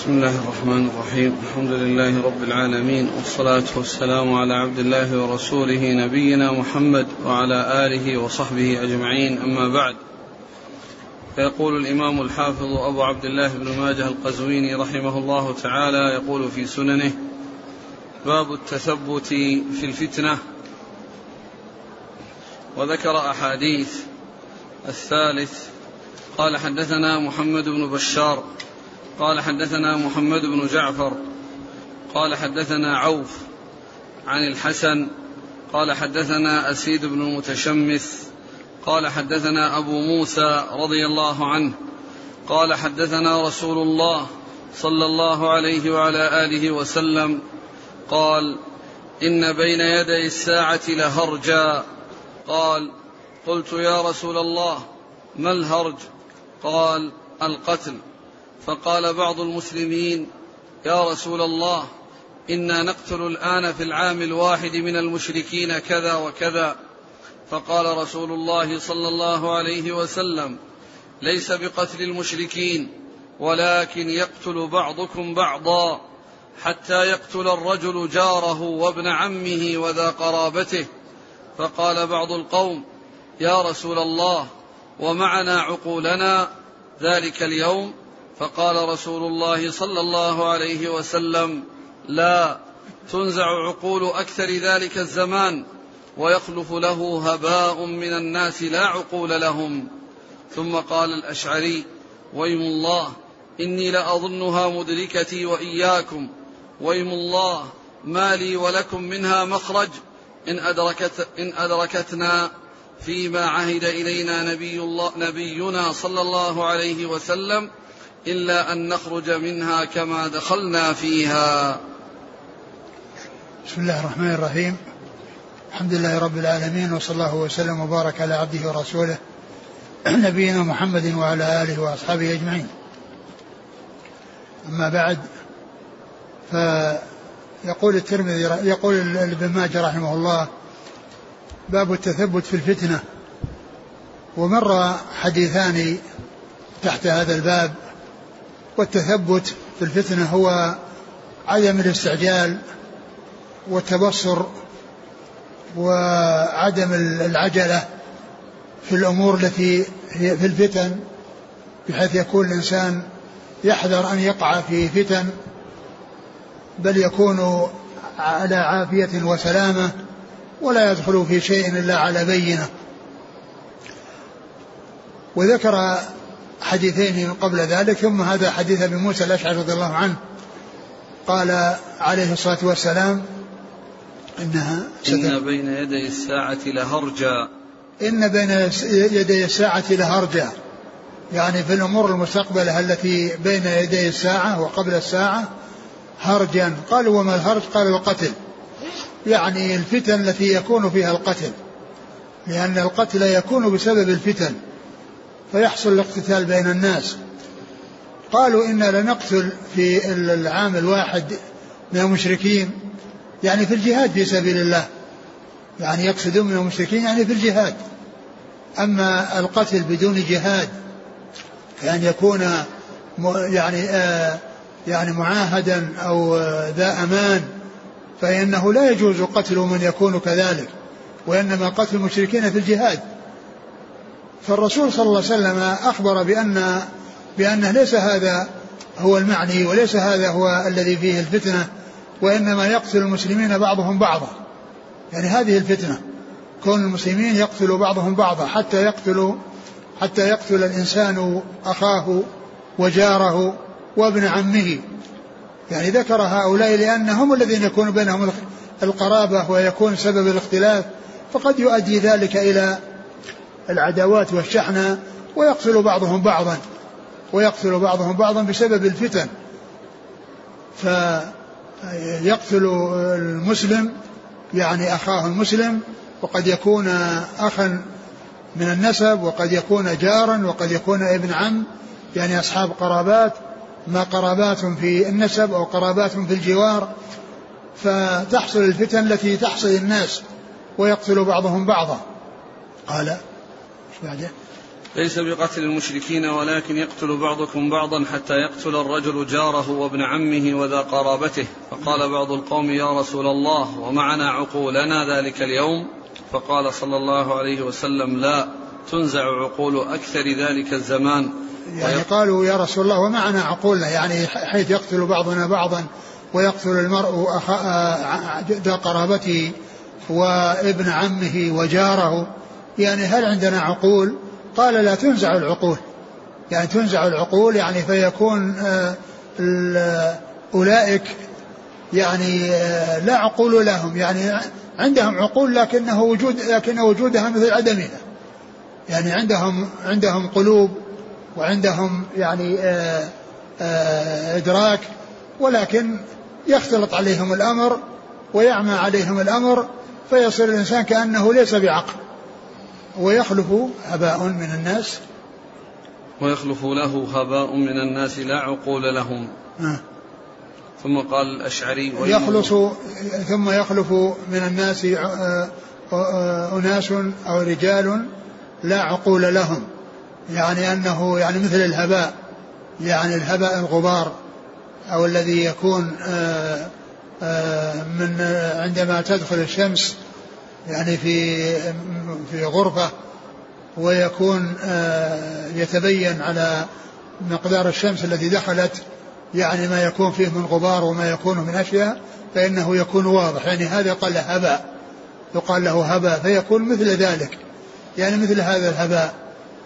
بسم الله الرحمن الرحيم. الحمد لله رب العالمين والصلاة والسلام على عبد الله ورسوله نبينا محمد وعلى آله وصحبه أجمعين. أما بعد فيقول الإمام الحافظ أبو عبد الله بن ماجه القزويني رحمه الله تعالى يقول في سننه باب التثبت في الفتنة. وذكر أحاديث الثالث قال حدثنا محمد بن بشار قال حدثنا محمد بن جعفر قال حدثنا عوف عن الحسن قال حدثنا أسيد بن المتشمث قال حدثنا أبو موسى رضي الله عنه قال حدثنا رسول الله صلى الله عليه وعلى آله وسلم قال إن بين يدي الساعة لهرجا قال قلت يا رسول الله ما الهرج؟ قال القتل فقال بعض المسلمين يا رسول الله إنا نقتل الآن في العام الواحد من المشركين كذا وكذا. فقال رسول الله صلى الله عليه وسلم ليس بقتل المشركين ولكن يقتل بعضكم بعضا حتى يقتل الرجل جاره وابن عمه وذا قرابته. فقال بعض القوم يا رسول الله ومعنا عقولنا ذلك اليوم فقال رسول الله صلى الله عليه وسلم لا تنزع عقول أكثر ذلك الزمان ويخلف له هباء من الناس لا عقول لهم. ثم قال الأشعري ويم الله إني لأظنها مدركتي وإياكم. ويم الله ما لي ولكم منها مخرج إن أدركت إن أدركتنا فيما عهد إلينا نبي الله نبينا صلى الله عليه وسلم إلا أن نخرج منها كما دخلنا فيها. بسم الله الرحمن الرحيم. الحمد لله رب العالمين وصلى الله وسلم وبارك على عبده ورسوله نبينا محمد وعلى آله وأصحابه أجمعين. أما بعد فيقول الترمذي يقول ابن ماجه رحمه الله باب التثبت في الفتنة. ومر حديثان تحت هذا الباب. والتثبت في الفتنة هو عدم الاستعجال والتبصر وعدم العجلة في الأمور التي هي في الفتن بحيث يكون الإنسان يحذر أن يقع في فتن بل يكون على عافية وسلامة ولا يدخل في شيء إلا على بينة. وذكر حديثين قبل ذلك ثم هذا حديث أبي موسى الأشعري رضي الله عنه. قال عليه الصلاة والسلام إنها إن بين يدي الساعة لهرجا. إن بين يدي الساعة لهرجا. يعني في الأمور المستقبلة التي بين يدي الساعة وقبل الساعة هرجا. قالوا وما الهرج؟ قال القتل. يعني الفتن التي يكون فيها القتل. لأن القتل يكون بسبب الفتن. فيحصل الاقتتال بين الناس. قالوا إنا لنقتل في العام الواحد من المشركين يعني في الجهاد في سبيل الله. يعني يقصدون من المشركين يعني في الجهاد. أما القتل بدون جهاد كأن يكون يعني آه يعني معاهدا أو ذا أمان فإنه لا يجوز قتل من يكون كذلك وإنما قتل المشركين في الجهاد. فالرسول صلى الله عليه وسلم أخبر بأن بأنه ليس هذا هو المعني وليس هذا هو الذي فيه الفتنة وإنما يقتل المسلمين بعضهم بعضا. يعني هذه الفتنة كون المسلمين يقتل بعضهم بعضا حتى يقتل حتى يقتل الإنسان أخاه وجاره وابن عمه. يعني ذكر هؤلاء لأنهم الذين يكون بينهم القرابة ويكون سبب الاختلاف فقد يؤدي ذلك إلى العداوات والشحنة ويقتل بعضهم بعضا ويقتل بعضهم بعضا بسبب الفتن. فيقتل المسلم يعني أخاه المسلم وقد يكون أخا من النسب وقد يكون جارا وقد يكون ابن عم يعني أصحاب قرابات ما قرابات في النسب أو قرابات في الجوار. فتحصل الفتن التي تحصل الناس ويقتل بعضهم بعضا. قال بعده؟ ليس بقتل المشركين ولكن يقتل بعضكم بعضا حتى يقتل الرجل جاره وابن عمه وذا قرابته. فقال بعض القوم يا رسول الله ومعنا عقولنا ذلك اليوم؟ فقال صلى الله عليه وسلم لا تنزع عقول أكثر ذلك الزمان. يعني قالوا يا رسول الله ومعنا عقولنا يعني حيث يقتل بعضنا بعضا ويقتل المرء ذا قرابته وابن عمه وجاره. يعني هل عندنا عقول؟ قال لا تنزع العقول. يعني تنزع العقول يعني فيكون آه، أولئك يعني آه، لا عقول لهم. يعني عندهم عقول لكنه وجود لكن وجودها مثل عدمها يعني عندهم عندهم قلوب وعندهم يعني آه، إدراك ولكن يختلط عليهم الأمر ويعمى عليهم الأمر فيصير الإنسان كأنه ليس بعقل. ويخلف هباء من الناس. ويخلف له هباء من الناس لا عقول لهم. آه. ثم قال الأشعري يخلص ثم يخلف من الناس آه، آه، أناس أو رجال لا عقول لهم. يعني أنه يعني مثل الهباء يعني الهباء الغبار أو الذي يكون من عندما تدخل الشمس يعني في في غرفة ويكون آه، يتبين على مقدار الشمس التي دخلت يعني ما يكون فيه من غبار وما يكون من أشياء فإنه يكون واضح. يعني هذا قال له هباء يقال له هباء فيكون مثل ذلك. يعني مثل هذا الهباء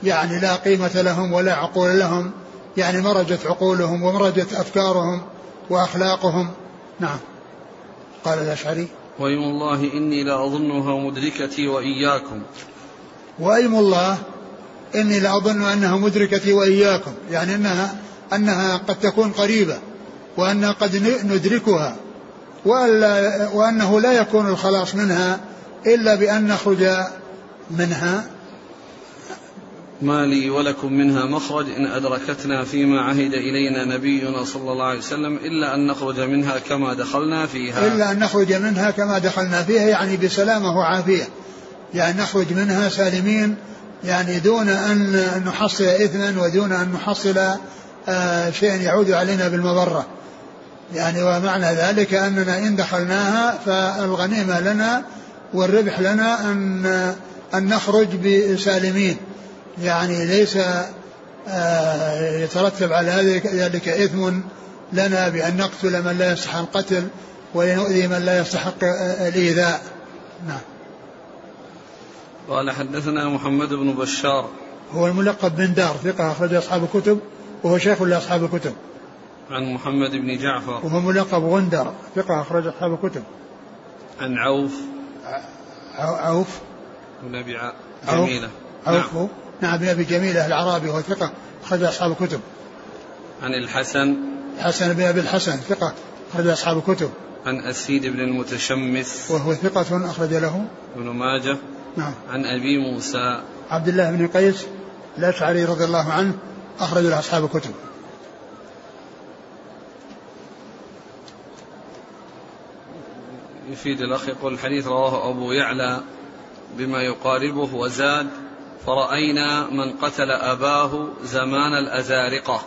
يعني لا قيمة لهم ولا عقول لهم يعني مرجت عقولهم ومرجت أفكارهم وأخلاقهم. نعم. قال الأشعري. وأيم الله إني لأظنها مدركتي وإياكم. وأيم الله إني لأظن أنها مدركتي وإياكم. يعني أنها أنها قد تكون قريبة وأن قد ندركها وأنه لا يكون الخلاص منها إلا بأن نخرج منها. ما لي ولكم منها مخرج. إن أدركتنا فيما عهد إلينا نبينا صلى الله عليه وسلم إلا أن نخرج منها كما دخلنا فيها. إلا أن نخرج منها كما دخلنا فيها يعني بسلامة وعافية. يعني نخرج منها سالمين يعني دون أن نحصل إثما ودون أن نحصل آه شيئا يعود علينا بالمضرة. يعني ومعنى ذلك أننا إن دخلناها فالغنيمة لنا والربح لنا أن أن نخرج بسالمين. يعني ليس آه، يترتب على ذلك إثم لنا بأن نقتل من لا يستحق القتل ونؤذي من لا يستحق آه، الإيذاء. نعم. قال حدثنا محمد بن بشار. هو الملقب بن دار ثقة أخرج أصحاب الكتب وهو شيخ لأصحاب الكتب. عن محمد بن جعفر. وهو ملقب غندر ثقة أخرج أصحاب الكتب. عن عوف. عوف؟ بن أبي جميلة. عوف نعم. نعم بن ابي جميله الأعرابي وهو ثقة أخرج أصحاب الكتب. عن الحسن الحسن بن أبي الحسن ثقة أخرج أصحاب الكتب. عن أسيد بن المتشمس وهو ثقة أخرج له ابن ماجه نعم عن أبي موسى عبد الله بن قيس الأشعري رضي الله عنه أخرج له أصحاب الكتب. يفيد الأخ يقول الحديث رواه أبو يعلى بما يقاربه وزاد فرأينا من قتل أباه زمان الأزارقة.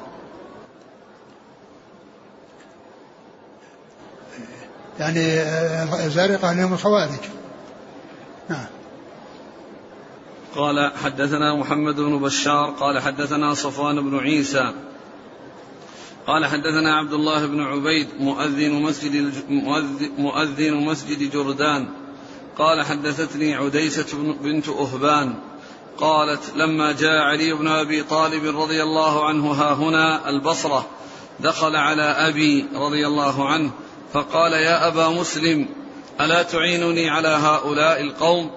يعني الأزارقة هم الخوارج. نعم. قال حدثنا محمد بن بشار قال حدثنا صفوان بن عيسى قال حدثنا عبد الله بن عبيد مؤذن مسجد مؤذن مسجد جردان قال حدثتني عديسة بنت أهبان قالت لما جاء علي بن أبي طالب رضي الله عنه ها هنا البصرة دخل على أبي رضي الله عنه فقال يا أبا مسلم ألا تعينني على هؤلاء القوم؟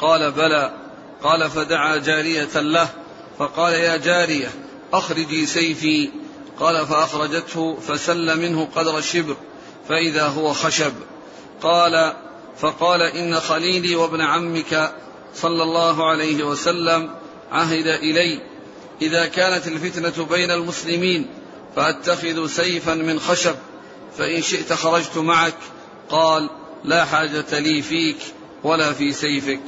قال بلى. قال فدعا جارية له فقال يا جارية أخرجي سيفي. قال فأخرجته فسل منه قدر الشبر فإذا هو خشب. قال فقال إن خليلي وابن عمك صلى الله عليه وسلم عهد إلي. إذا كانت الفتنة بين المسلمين فأتخذ سيفا من خشب فإن شئت خرجت معك. قال لا حاجة لي فيك ولا في سيفك.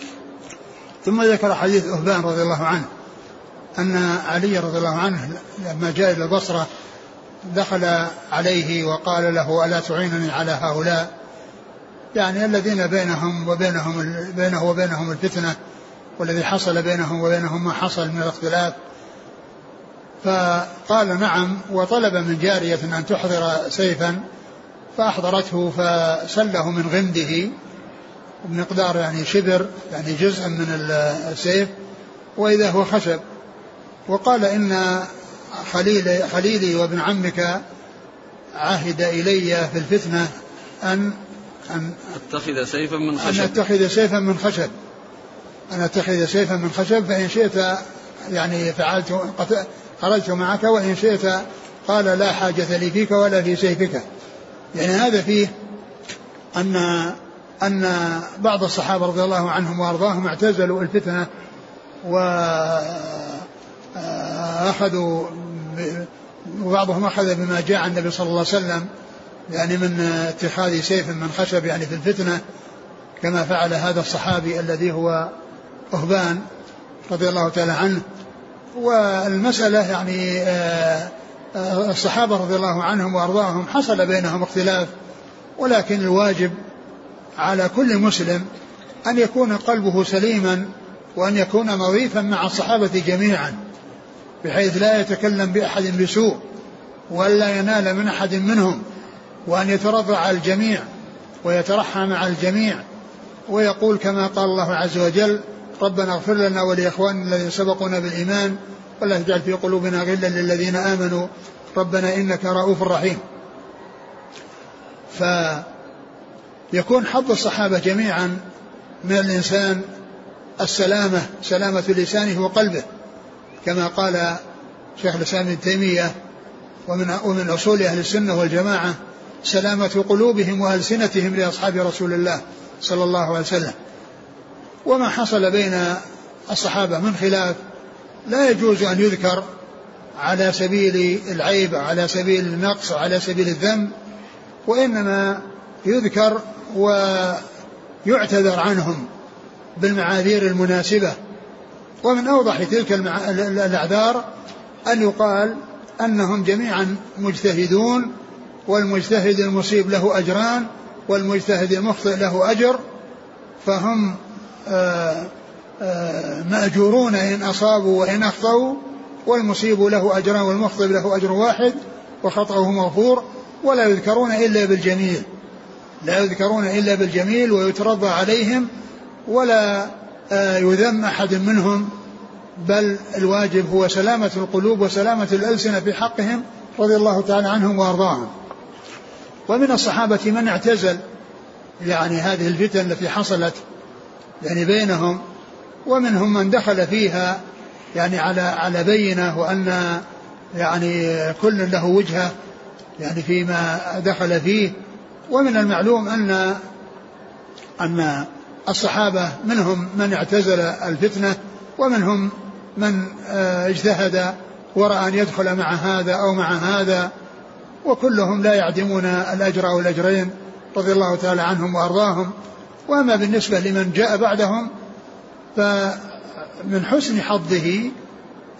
ثم ذكر حديث أهبان رضي الله عنه أن علي رضي الله عنه لما جاء إلى البصرة دخل عليه وقال له ألا تعينني على هؤلاء؟ يعني الذين بينهم وبينهم بينه وبينهم الفتنة والذي حصل بينهم وبينهم ما حصل من الاختلاف. فقال نعم وطلب من جارية أن تحضر سيفا فأحضرته فسله من غمده بمقدار يعني شبر يعني جزء من السيف وإذا هو خشب. وقال إن خليل خليلي وابن عمك عهد إلي في الفتنة أن أن أتخذ سيفا من خشب. أن أتخذ سيفا من خشب. أن أتخذ سيفا من خشب فإن شئت يعني فعلت خرجت معك وإن شئت قال لا حاجة لي فيك ولا في سيفك. يعني هذا فيه أن أن بعض الصحابة رضي الله عنهم وأرضاهم اعتزلوا الفتنة وأخذوا وبعضهم أخذ بما جاء عن النبي صلى الله عليه وسلم يعني من اتخاذ سيف من خشب يعني في الفتنة كما فعل هذا الصحابي الذي هو أهبان رضي الله تعالى عنه. والمسألة يعني آه، الصحابة رضي الله عنهم وأرضاهم حصل بينهم اختلاف ولكن الواجب على كل مسلم أن يكون قلبه سليما وأن يكون نظيفا مع الصحابة جميعا بحيث لا يتكلم بأحد بسوء ولا ينال من أحد منهم. وأن يترضى على الجميع ويترحم على الجميع ويقول كما قال الله عز وجل ربنا اغفر لنا ولإخواننا الذين سبقونا بالإيمان ولا تجعل في قلوبنا غلا للذين آمنوا ربنا إنك رؤوف رحيم. فيكون حظ الصحابة جميعا من الإنسان السلامة سلامة لسانه وقلبه كما قال شيخ الإسلام ابن تيمية ومن ومن أصول أهل السنة والجماعة سلامة قلوبهم وألسنتهم لأصحاب رسول الله صلى الله عليه وسلم. وما حصل بين الصحابة من خلاف لا يجوز أن يذكر على سبيل العيب على سبيل النقص على سبيل الذم وإنما يذكر ويعتذر عنهم بالمعاذير المناسبة. ومن أوضح تلك الأعذار أن يقال أنهم جميعا مجتهدون والمجتهد المصيب له أجران والمجتهد المخطئ له أجر فهم آه، آه، مأجورون إن أصابوا وإن أخطأوا والمصيب له أجران والمخطئ له أجر واحد وخطأه مغفور ولا يذكرون إلا بالجميل. لا يذكرون إلا بالجميل ويترضى عليهم ولا آه، يذم أحد منهم بل الواجب هو سلامة القلوب وسلامة الألسنة في حقهم رضي الله تعالى عنهم وأرضاهم. ومن الصحابة من اعتزل يعني هذه الفتن التي حصلت يعني بينهم ومنهم من دخل فيها يعني على على بينة وأن يعني كل له وجهة يعني فيما دخل فيه. ومن المعلوم أن أن الصحابة منهم من اعتزل الفتنة ومنهم من آه، اجتهد وراى أن يدخل مع هذا أو مع هذا. وكلهم لا يعدمون الأجر أو الأجرين رضي الله تعالى عنهم وأرضاهم. وأما بالنسبة لمن جاء بعدهم فمن حسن حظه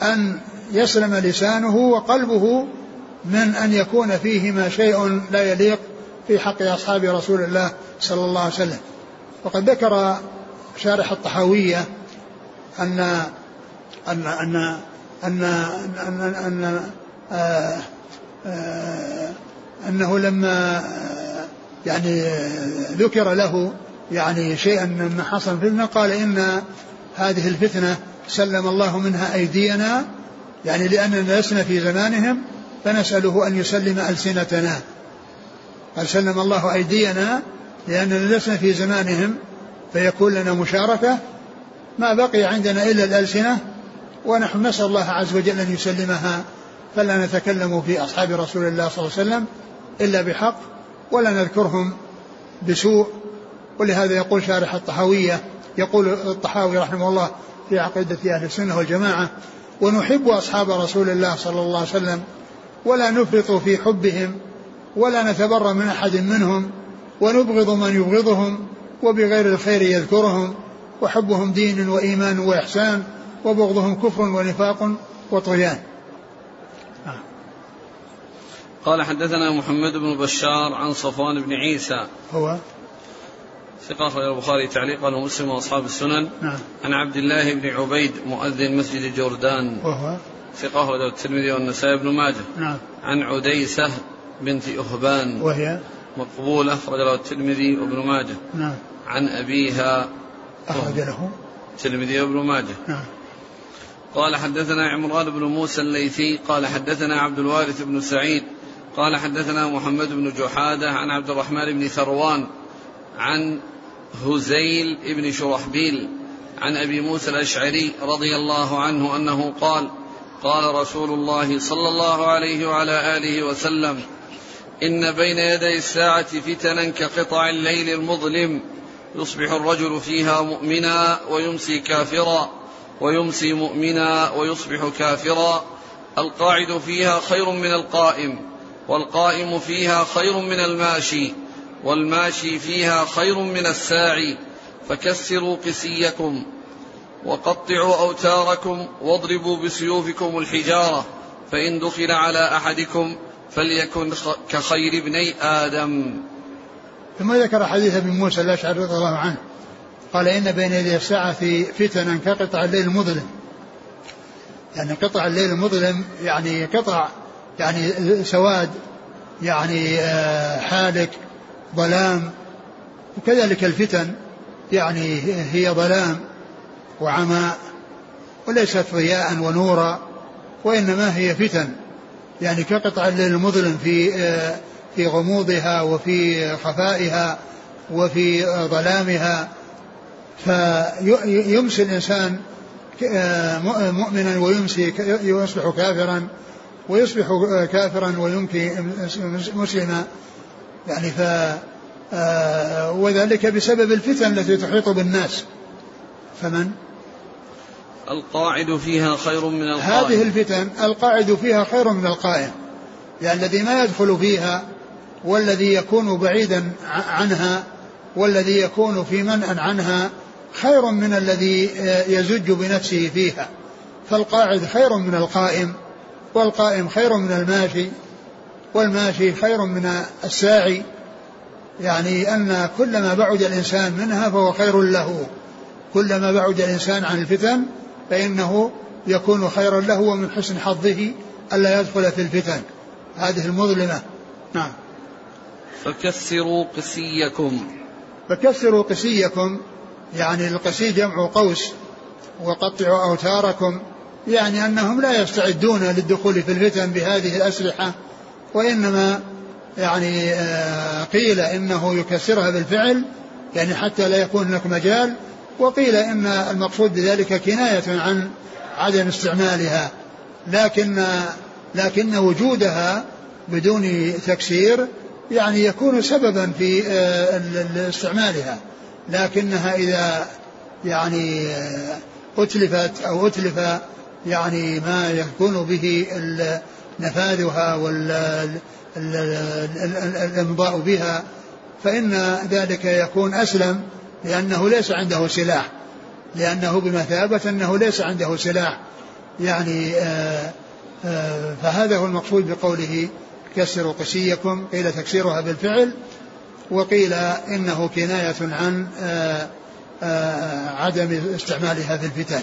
أن يسلم لسانه وقلبه من أن يكون فيهما شيء لا يليق في حق أصحاب رسول الله صلى الله عليه وسلم. وقد ذكر شارح الطحاوية ان ان ان ان ان, أن, أن آه آه أنه لما يعني ذكر له يعني شيئا مما حصل في قال إن هذه الفتنة سلم الله منها أيدينا يعني لأننا لسنا في زمانهم فنسأله أن يسلم ألسنتنا. قال سلم الله أيدينا لأننا لسنا في زمانهم فيكون لنا مشاركة. ما بقي عندنا إلا الألسنة ونحن نسأل الله عز وجل أن يسلمها. فلا نتكلم في أصحاب رسول الله صلى الله عليه وسلم إلا بحق ولا نذكرهم بسوء. ولهذا يقول شارح الطحاوية يقول الطحاوي رحمه الله في عقيدة أهل السنة والجماعة ونحب أصحاب رسول الله صلى الله عليه وسلم ولا نفرط في حبهم ولا نتبرى من أحد منهم ونبغض من يبغضهم وبغير الخير يذكرهم وحبهم دين وإيمان وإحسان وبغضهم كفر ونفاق وطغيان. قال حدثنا محمد بن بشار عن صفوان بن عيسى. هو؟ ثقة أخرج البخاري تعليقا ومسلم وأصحاب السنن. نعم. عن عبد الله بن عبيد مؤذن مسجد جردان. وهو؟ ثقة أخرج الترمذي والنسائي بن ماجه. نعم. عن عديسة بنت أهبان. وهي؟ مقبولة أخرج له الترمذي وابن ماجه. نعم. عن أبيها. أخرج له؟ الترمذي وابن ماجه. نعم. قال حدثنا عمران بن موسى الليثي قال حدثنا عبد الوارث بن سعيد قال حدثنا محمد بن جحادة عن عبد الرحمن بن ثروان عن هزيل بن شرحبيل عن أبي موسى الأشعري رضي الله عنه أنه قال قال رسول الله صلى الله عليه وعلى آله وسلم إن بين يدي الساعة فتنا كقطع الليل المظلم يصبح الرجل فيها مؤمنا ويمسي كافرا ويمسي مؤمنا ويصبح كافرا القاعد فيها خير من القائم. والقائم فيها خير من الماشي والماشي فيها خير من الساعي فكسروا قسيكم وقطعوا أوتاركم واضربوا بسيوفكم الحجارة فإن دخل على أحدكم فليكن كخير ابني آدم. ثم ذكر حديث ابن موسى الأشعري رضي الله عنه قال إن بين يدي الساعة فتنا كقطع الليل المظلم. يعني قطع الليل المظلم يعني قطع يعني سواد يعني آه، حالك ظلام. وكذلك الفتن يعني هي ظلام وعماء وليست ضياء ونورا وإنما هي فتن. يعني كقطع الليل المظلم في آه، في غموضها وفي خفائها وفي ظلامها. فيمسي الإنسان آه، مؤمنا ويمسي يصبح كافرا. ويصبح كافرا ويمكي مسلما يعني ف آه، وذلك بسبب الفتن التي تحيط بالناس. فمن؟ القاعد فيها خير من القائم هذه الفتن القاعد فيها خير من القائم يعني الذي ما يدخل فيها والذي يكون بعيدا عنها والذي يكون في منأ عنها خير من الذي آه، يزج بنفسه فيها. فالقاعد خير من القائم. والقائم خير من الماشي والماشي خير من الساعي. يعني أن كلما بعد الإنسان منها فهو خير له. كلما بعد الإنسان عن الفتن فإنه يكون خيرا له ومن حسن حظه ألا يدخل في الفتن. هذه المظلمة. نعم. فكسروا قسيكم. فكسروا قسيكم. يعني القسي جمع قوس. وقطعوا أوتاركم. يعني أنهم لا يستعدون للدخول في الفتن بهذه الأسلحة وإنما يعني آه، قيل إنه يكسرها بالفعل يعني حتى لا يكون هناك مجال وقيل إن المقصود بذلك كناية عن عدم استعمالها لكن لكن وجودها بدون تكسير يعني يكون سببا في آه، استعمالها لكنها إذا يعني آه، أتلفت أو أتلف يعني ما يكون به نفاذها والإمضاء بها فإن ذلك يكون أسلم لأنه ليس عنده سلاح. لأنه بمثابة أنه ليس عنده سلاح. يعني آآ آآ فهذا هو المقصود بقوله كسروا قسيكم قيل تكسيرها بالفعل وقيل إنه كناية عن آآ عدم استعمالها في الفتن.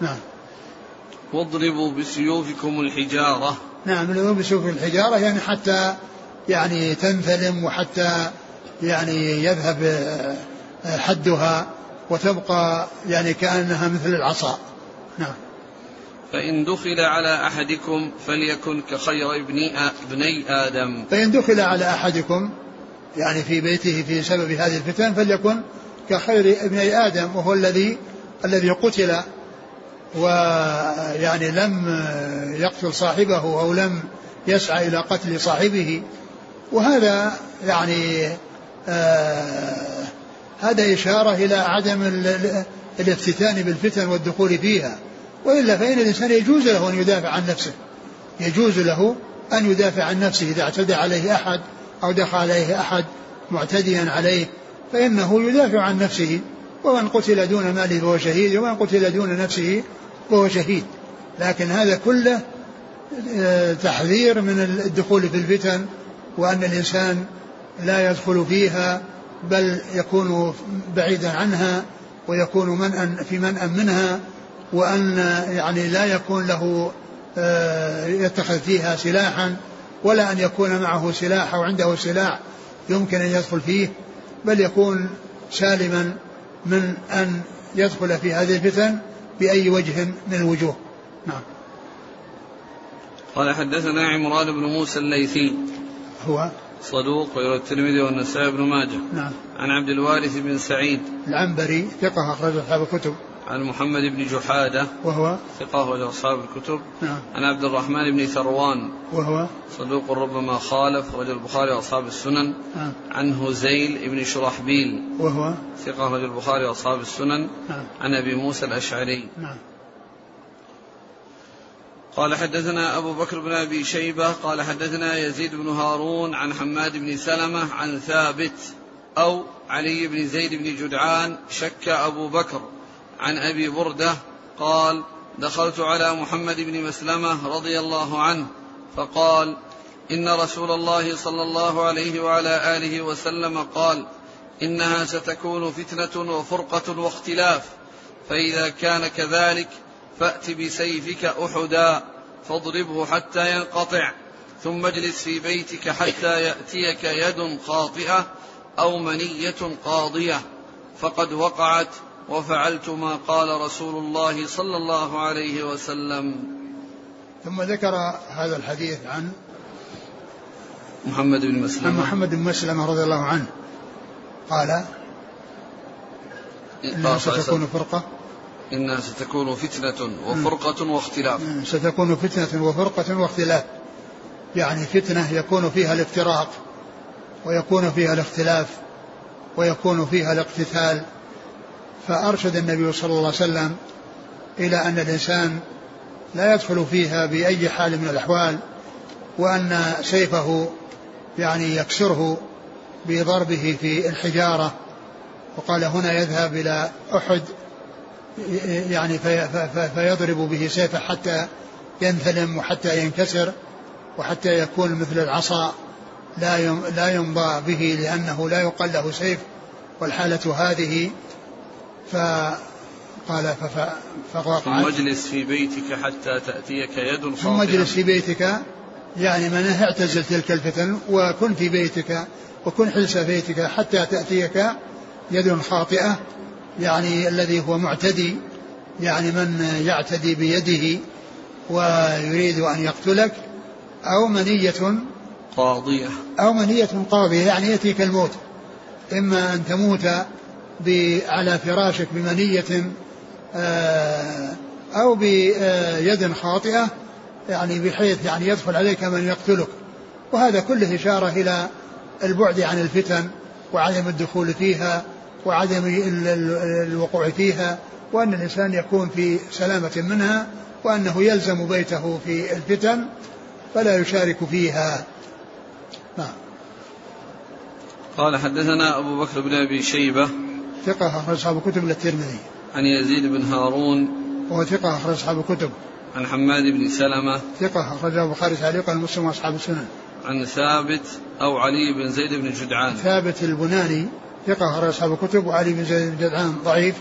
نعم. واضربوا بسيوفكم الحجارة. نعم اضربوا بسيوف الحجارة يعني حتى يعني تنثلم وحتى يعني يذهب آه، حدها وتبقى يعني كأنها مثل العصا. نعم. فإن دخل على أحدكم فليكن كخير ابني ابني آدم. فإن دخل على أحدكم يعني في بيته في سبب هذه الفتن فليكن كخير ابني آدم وهو الذي الذي قتل ويعني لم يقتل صاحبه أو لم يسعى إلى قتل صاحبه وهذا يعني آه هذا إشارة إلى عدم الافتتان بالفتن والدخول فيها. وإلا فإن الإنسان يجوز له أن يدافع عن نفسه. يجوز له أن يدافع عن نفسه إذا اعتدى عليه أحد أو دخل عليه أحد معتديا عليه فإنه يدافع عن نفسه. ومن قتل دون ماله فهو شهيد ومن قتل دون نفسه وهو شهيد. لكن هذا كله آه، تحذير من الدخول في الفتن وأن الإنسان لا يدخل فيها بل يكون بعيدا عنها ويكون منأ في منأ منها وأن يعني لا يكون له آه، يتخذ فيها سلاحا ولا أن يكون معه سلاح أو عنده سلاح يمكن أن يدخل فيه بل يكون سالما من أن يدخل في هذه الفتن. بأي وجه من الوجوه. نعم. قال حدثنا عمران بن موسى الليثي. هو صدوق ويروي الترمذي والنسائي بن ماجه. نعم. عن عبد الوارث بن سعيد. العنبري ثقة أخرج أصحاب الكتب. عن محمد بن جحادة وهو؟ ثقة أخرج أصحاب الكتب. نعم. عن عبد الرحمن بن ثروان وهو؟ صدوق ربما خالف رجل البخاري وأصحاب السنن. نعم. عن هزيل بن شرحبيل وهو؟ ثقة رجل البخاري وأصحاب السنن. نعم. عن أبي موسى الأشعري. نعم. قال حدثنا أبو بكر بن أبي شيبة قال حدثنا يزيد بن هارون عن حماد بن سلمة عن ثابت أو علي بن زيد بن جدعان شك أبو بكر. عن أبي بردة قال دخلت على محمد بن مسلمة رضي الله عنه فقال إن رسول الله صلى الله عليه وعلى آله وسلم قال إنها ستكون فتنة وفرقة واختلاف فإذا كان كذلك فأت بسيفك أحدا فاضربه حتى ينقطع ثم اجلس في بيتك حتى يأتيك يد خاطئة أو منية قاضية فقد وقعت وفعلت ما قال رسول الله صلى الله عليه وسلم. ثم ذكر هذا الحديث عن محمد بن عن مسلمة محمد بن مسلمة رضي الله عنه. قال إنها ستكون فرقة. إنها ستكون فتنة وفرقة واختلاف. ستكون فتنة وفرقة واختلاف. يعني فتنة يكون فيها الافتراق ويكون فيها الاختلاف ويكون فيها الاقتتال. فأرشد النبي صلى الله عليه وسلم إلى أن الإنسان لا يدخل فيها بأي حال من الأحوال وأن سيفه يعني يكسره بضربه في الحجارة. وقال هنا يذهب إلى أحد يعني في في فيضرب به سيفه حتى ينثلم وحتى ينكسر وحتى يكون مثل العصا لا لا يمضى به لأنه لا يقال له سيف والحالة هذه فقال فوقعت ثم اجلس في بيتك حتى تأتيك يد خاطئة. ثم اجلس في بيتك يعني من اعتزل تلك الفتن وكن في بيتك وكن حلس بيتك حتى تأتيك يد خاطئة يعني الذي هو معتدي يعني من يعتدي بيده ويريد أن يقتلك أو منية قاضية. أو منية قاضية يعني يأتيك الموت إما أن تموت على فراشك بمنية آه، أو بيد خاطئة يعني بحيث يعني يدخل عليك من يقتلك. وهذا كله إشارة إلى البعد عن الفتن وعدم الدخول فيها وعدم الوقوع فيها وأن الإنسان يكون في سلامة منها وأنه يلزم بيته في الفتن فلا يشارك فيها. نعم. قال حدثنا أبو بكر بن أبي شيبة ثقة أخرج أصحاب الكتب للترمذي عن يزيد بن هارون. وهو ثقة أخرج أصحاب الكتب. عن حماد بن سلمة. ثقة أخرجه البخاري تعليقا المسلم وأصحاب السنن. عن ثابت أو علي بن زيد بن جدعان. ثابت البناني ثقة أخرج أصحاب الكتب وعلي بن زيد بن جدعان ضعيف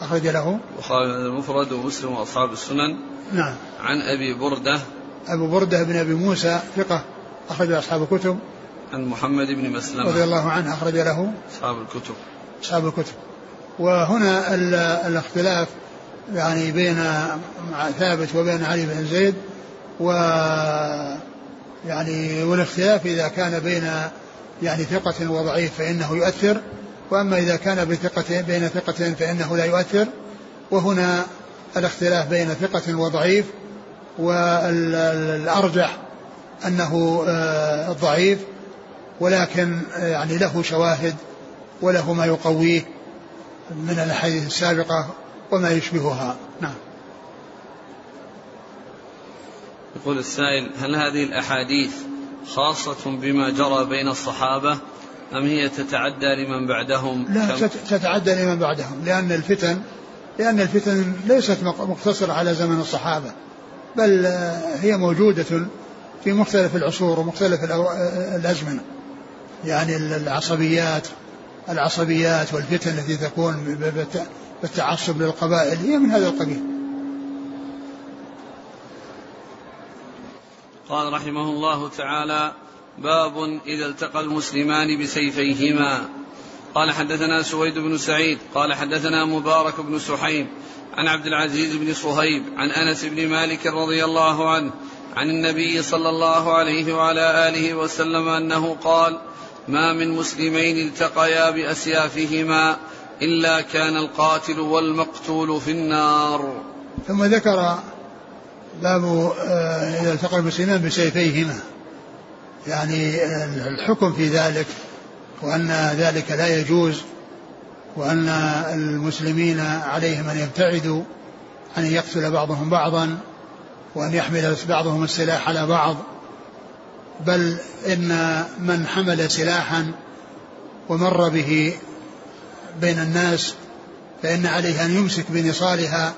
أخرج له. البخاري المفرد ومسلم وأصحاب السنن. نعم. عن أبي بردة. أبو بردة بن أبي موسى ثقة أخرج أصحاب الكتب. عن محمد بن مسلمة. رضي الله عنه أخرج له. أصحاب الكتب. أصحاب الكتب. وهنا الاختلاف يعني بين ثابت وبين علي بن زيد و يعني والاختلاف إذا كان بين يعني ثقة وضعيف فإنه يؤثر وأما إذا كان بثقة بين ثقة فإنه لا يؤثر. وهنا الاختلاف بين ثقة وضعيف والأرجح أنه آه، ضعيف ولكن آه، يعني له شواهد وله ما يقويه من الأحاديث السابقة وما يشبهها. نعم. يقول السائل هل هذه الأحاديث خاصة بما جرى بين الصحابة أم هي تتعدى لمن بعدهم؟ لا تتعدى لمن بعدهم. لأن الفتن لأن الفتن ليست مقتصرة على زمن الصحابة بل هي موجودة في مختلف العصور ومختلف الأزمنة. يعني العصبيات العصبيات والفتن التي تكون بالتعصب للقبائل هي من هذا القبيل. قال رحمه الله تعالى باب إذا التقى المسلمان بسيفيهما. قال حدثنا سويد بن سعيد قال حدثنا مبارك بن سحيم عن عبد العزيز بن صهيب عن أنس بن مالك رضي الله عنه عن النبي صلى الله عليه وعلى آله وسلم أنه قال ما من مسلمين التقيا بأسيافهما إلا كان القاتل والمقتول في النار. ثم ذكر باب آه، إذا التقى المسلمان بسيفيهما. يعني الحكم في ذلك وأن ذلك لا يجوز وأن المسلمين عليهم أن يبتعدوا أن يقتل بعضهم بعضا وأن يحمل بعضهم السلاح على بعض. بل إن من حمل سلاحا ومر به بين الناس فإن عليه أن يمسك بنصالها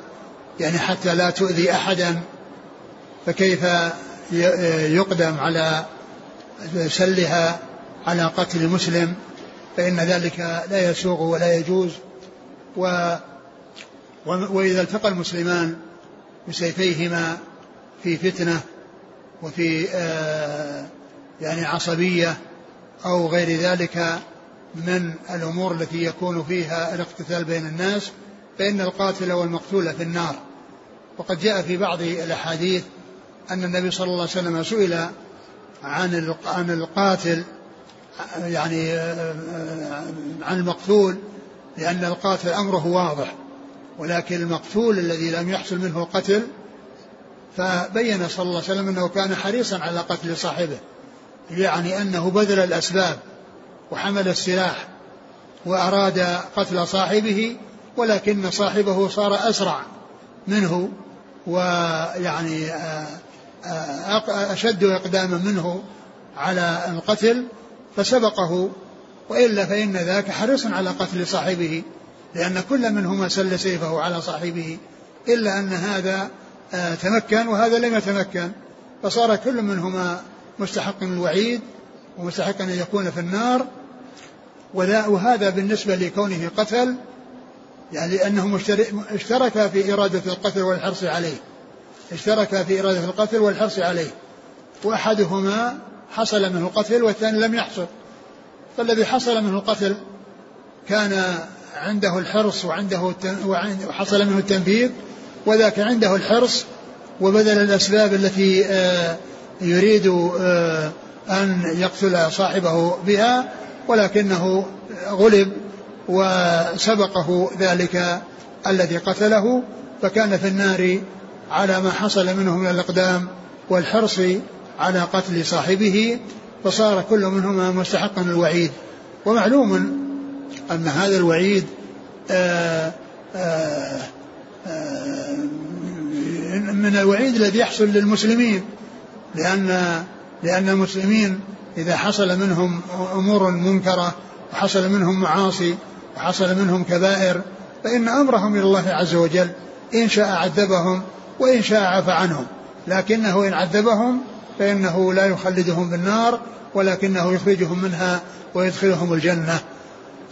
يعني حتى لا تؤذي أحدا فكيف يقدم على سلها على قتل مسلم؟ فإن ذلك لا يسوغ ولا يجوز. و وإذا التقى المسلمان بسيفيهما في فتنة وفي آه يعني عصبية أو غير ذلك من الأمور التي يكون فيها الاقتتال بين الناس فإن القاتل والمقتول في النار. وقد جاء في بعض الأحاديث أن النبي صلى الله عليه وسلم سئل عن عن القاتل يعني آه، آه، عن المقتول لأن القاتل أمره واضح ولكن المقتول الذي لم يحصل منه القتل فبين صلى الله عليه وسلم أنه كان حريصا على قتل صاحبه يعني أنه بذل الأسباب وحمل السلاح وأراد قتل صاحبه ولكن صاحبه صار أسرع منه ويعني آه، أشد إقداما منه على القتل فسبقه. وإلا فإن ذاك حريص على قتل صاحبه لأن كل منهما سل سيفه على صاحبه إلا أن هذا آه، تمكن وهذا لم يتمكن فصار كل منهما مستحق الوعيد ومستحق أن يكون في النار. وهذا بالنسبة لكونه قتل يعني لأنهم اشتركا في إرادة القتل والحرص عليه. اشتركا في إرادة القتل والحرص عليه. وأحدهما حصل منه القتل والثاني لم يحصل. فالذي حصل منه القتل كان عنده الحرص وعنده وحصل منه التنفيذ وذاك عنده الحرص وبذل الأسباب التي آه، يريد آه، أن يقتل صاحبه بها ولكنه غلب وسبقه ذلك الذي قتله فكان في النار على ما حصل منه من الإقدام والحرص على قتل صاحبه فصار كل منهما مستحقا الوعيد. ومعلوم أن هذا الوعيد آآ آه، آآ من الوعيد الذي يحصل للمسلمين لأن لأن المسلمين إذا حصل منهم أمور منكرة وحصل منهم معاصي وحصل منهم كبائر فإن أمرهم إلى الله عز وجل إن شاء عذبهم وإن شاء عفى عنهم. لكنه إن عذبهم فإنه لا يخلدهم بالنار ولكنه يخرجهم منها ويدخلهم الجنة.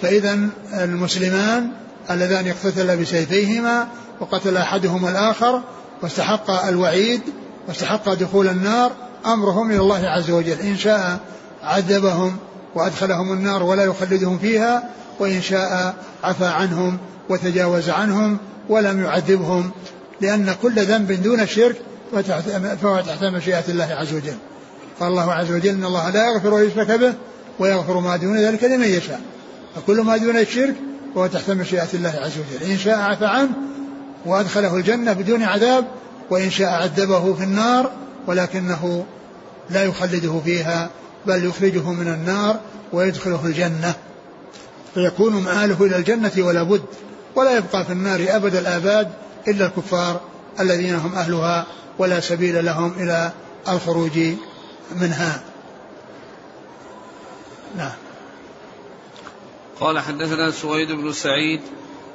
فإذا المسلمان اللذان اقتتلا بسيفيهما وقتل أحدهما الآخر واستحق الوعيد واستحق دخول النار أمرهم إلى الله عز وجل. إن شاء عذبهم وأدخلهم النار ولا يخلدهم فيها وإن شاء عفى عنهم وتجاوز عنهم ولم يعذبهم لأن كل ذنب دون الشرك فهو تحت مشيئة الله عز وجل. قال الله عز وجل إن الله لا يغفر أن يشرك به ويغفر ما دون ذلك لمن يشاء. فكل ما دون الشرك فهو تحت مشيئة الله عز وجل. إن شاء عفى عنه وأدخله الجنة بدون عذاب وإن شاء عذبه في النار ولكنه لا يخلده فيها بل يخرجه من النار ويدخله الجنة. فيكون مآله إلى الجنة ولا بد ولا يبقى في النار أبد الآباد إلا الكفار الذين هم أهلها ولا سبيل لهم إلى الخروج منها. نعم. قال حدثنا سويد بن سعيد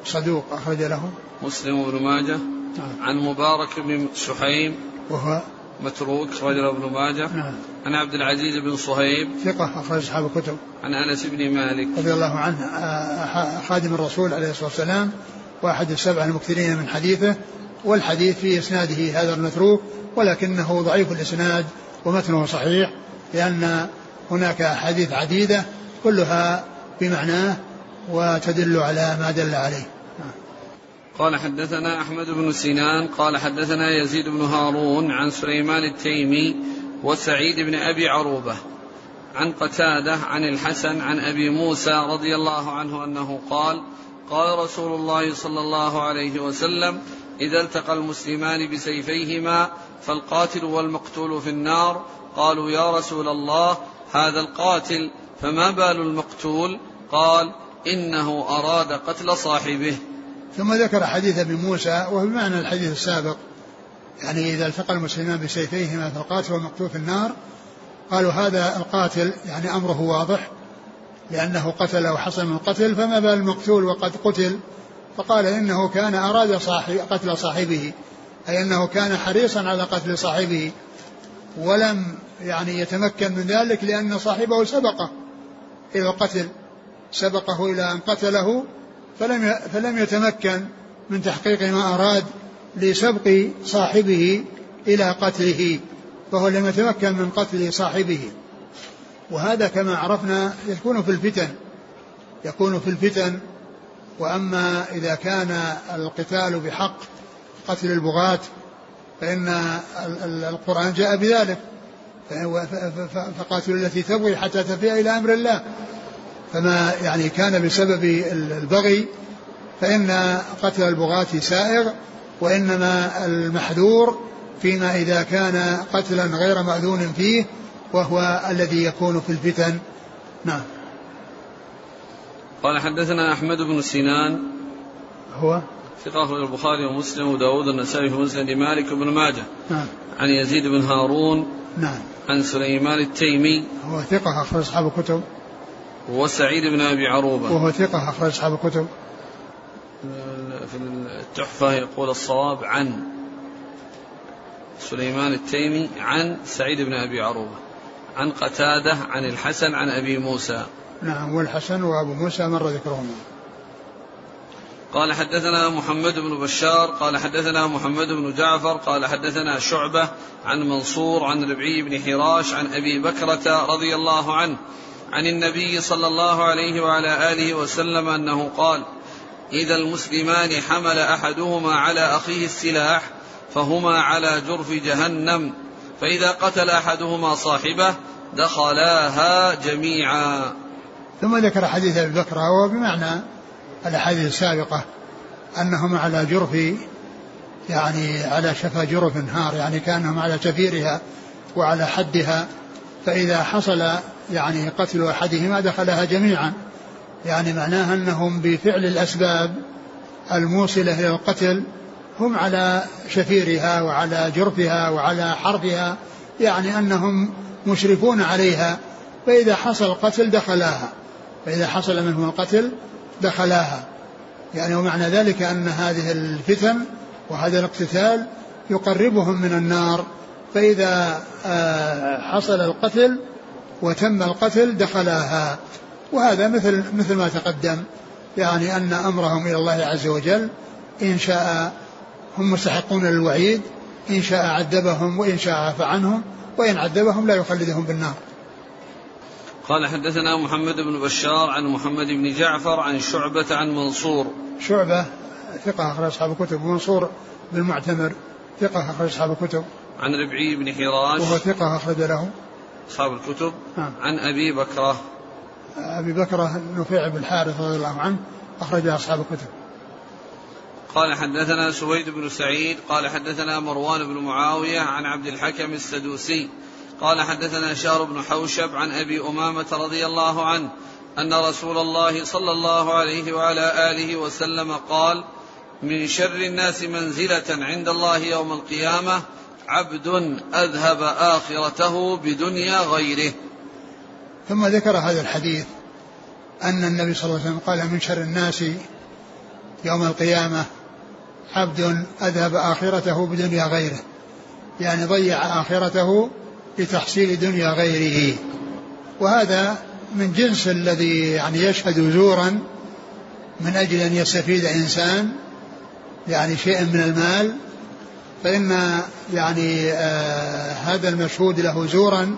صدوق أخرج له. مسلم بن ماجه. نعم. عن مبارك بن سحيم وهو متروك رجل ابن ماجه. نعم. عن عبد العزيز بن صهيب. ثقة أخرج أصحاب الكتب. عن أنس بن مالك. رضي الله عنه آه، خادم الرسول عليه الصلاة والسلام وأحد السبع المكثرين من حديثه والحديث في إسناده هذا المتروك ولكنه ضعيف الإسناد ومتنه صحيح لأن هناك أحاديث عديدة كلها بمعناه وتدل على ما دل عليه. قال حدثنا أحمد بن سنان قال حدثنا يزيد بن هارون عن سليمان التيمي وسعيد بن أبي عروبة عن قتادة عن الحسن عن أبي موسى رضي الله عنه أنه قال قال رسول الله صلى الله عليه وسلم إذا التقى المسلمان بسيفيهما فالقاتل والمقتول في النار. قالوا يا رسول الله هذا القاتل فما بال المقتول؟ قال إنه أراد قتل صاحبه. ثم ذكر حديث أبي موسى وهو بمعنى الحديث السابق. يعني إذا التقى المسلمان بسيفيهما فالقاتل والمقتول في النار. قالوا هذا القاتل يعني أمره واضح لأنه قتل وحصل من القتل فما بال المقتول وقد قتل. فقال إنه كان أراد صاحب قتل صاحبه أي أنه كان حريصا على قتل صاحبه ولم يعني يتمكن من ذلك لأن صاحبه سبقه. إلى القتل سبقه إلى أن قتله فلم فلم يتمكن من تحقيق ما أراد لسبق صاحبه إلى قتله فهو لم يتمكن من قتل صاحبه. وهذا كما عرفنا يكون في الفتن يكون في الفتن. وأما إذا كان القتال بحق قتل البغاة فإن القرآن جاء بذلك. فقاتلوا التي تبغي حتى تفيء إلى أمر الله. فما يعني كان بسبب البغي فإن قتل البغاة سائغ وإنما المحذور فيما إذا كان قتلا غير مأذون فيه وهو الذي يكون في الفتن. نعم. قال حدثنا أحمد بن سنان هو؟ ثقة أخرج البخاري ومسلم وداود النسائي في مسند مالك بن ماجه. نعم. عن يزيد بن هارون نعم. عن سليمان التيمي. هو ثقة أخرج أصحاب الكتب. وسعيد بن أبي عروبة. وهو ثقة أخرج أصحاب الكتب. في التحفة يقول الصواب عن سليمان التيمي عن سعيد بن أبي عروبة. عن قتادة عن الحسن عن أبي موسى. نعم والحسن وأبو موسى مر ذكرهما قال حدثنا محمد بن بشار قال حدثنا محمد بن جعفر قال حدثنا شعبة عن منصور عن ربعي بن حراش عن أبي بكرة رضي الله عنه عن النبي صلى الله عليه وعلى آله وسلم أنه قال إذا المسلمان حمل أحدهما على أخيه السلاح فهما على جرف جهنم فإذا قتل أحدهما صاحبه دخلاها جميعا. ثم ذكر حديث أبي بكر وهو بمعنى الأحاديث السابقة أنهم على جرف يعني على شفا جرف نهار يعني كأنهم على شفيرها وعلى حدها فإذا حصل يعني قتل أحدهما دخلها جميعا. يعني معناها أنهم بفعل الأسباب الموصلة إلى القتل هم على شفيرها وعلى جرفها وعلى حرفها يعني أنهم مشرفون عليها فإذا حصل القتل دخلاها. فإذا حصل منهم القتل دخلاها. يعني ومعنى ذلك أن هذه الفتن وهذا الاقتتال يقربهم من النار. فإذا آه، حصل القتل وتم القتل دخلاها. وهذا مثل مثل ما تقدم يعني أن أمرهم إلى الله عز وجل إن شاء هم مستحقون للوعيد إن شاء عذبهم وإن شاء عفى عنهم وإن عذبهم لا يخلدهم بالنار. قال حدثنا محمد بن بشار عن محمد بن جعفر عن شعبة عن منصور. شعبة ثقة أخرج أصحاب الكتب ومنصور بن معتمر ثقة أخرج أصحاب الكتب. عن ربعي بن حراش وهو ثقة أخرج له. أصحاب الكتب. نعم. عن أبي بكرة. أبي بكرة نفيع بن الحارث رضي الله عنه أخرج أصحاب الكتب. قال حدثنا سويد بن سعيد قال حدثنا مروان بن معاوية عن عبد الحكم السدوسي. قال حدثنا شهر بن حوشب عن أبي أمامة رضي الله عنه أن رسول الله صلى الله عليه وعلى آله وسلم قال من شر الناس منزلة عند الله يوم القيامة عبد أذهب آخرته بدنيا غيره. ثم ذكر هذا الحديث أن النبي صلى الله عليه وسلم قال من شر الناس يوم القيامة عبد أذهب آخرته بدنيا غيره. يعني ضيع آخرته لتحصيل دنيا غيره. وهذا من جنس الذي يعني يشهد زورا من أجل أن يستفيد إنسان يعني شيئا من المال. فإن يعني آه هذا المشهود له زورا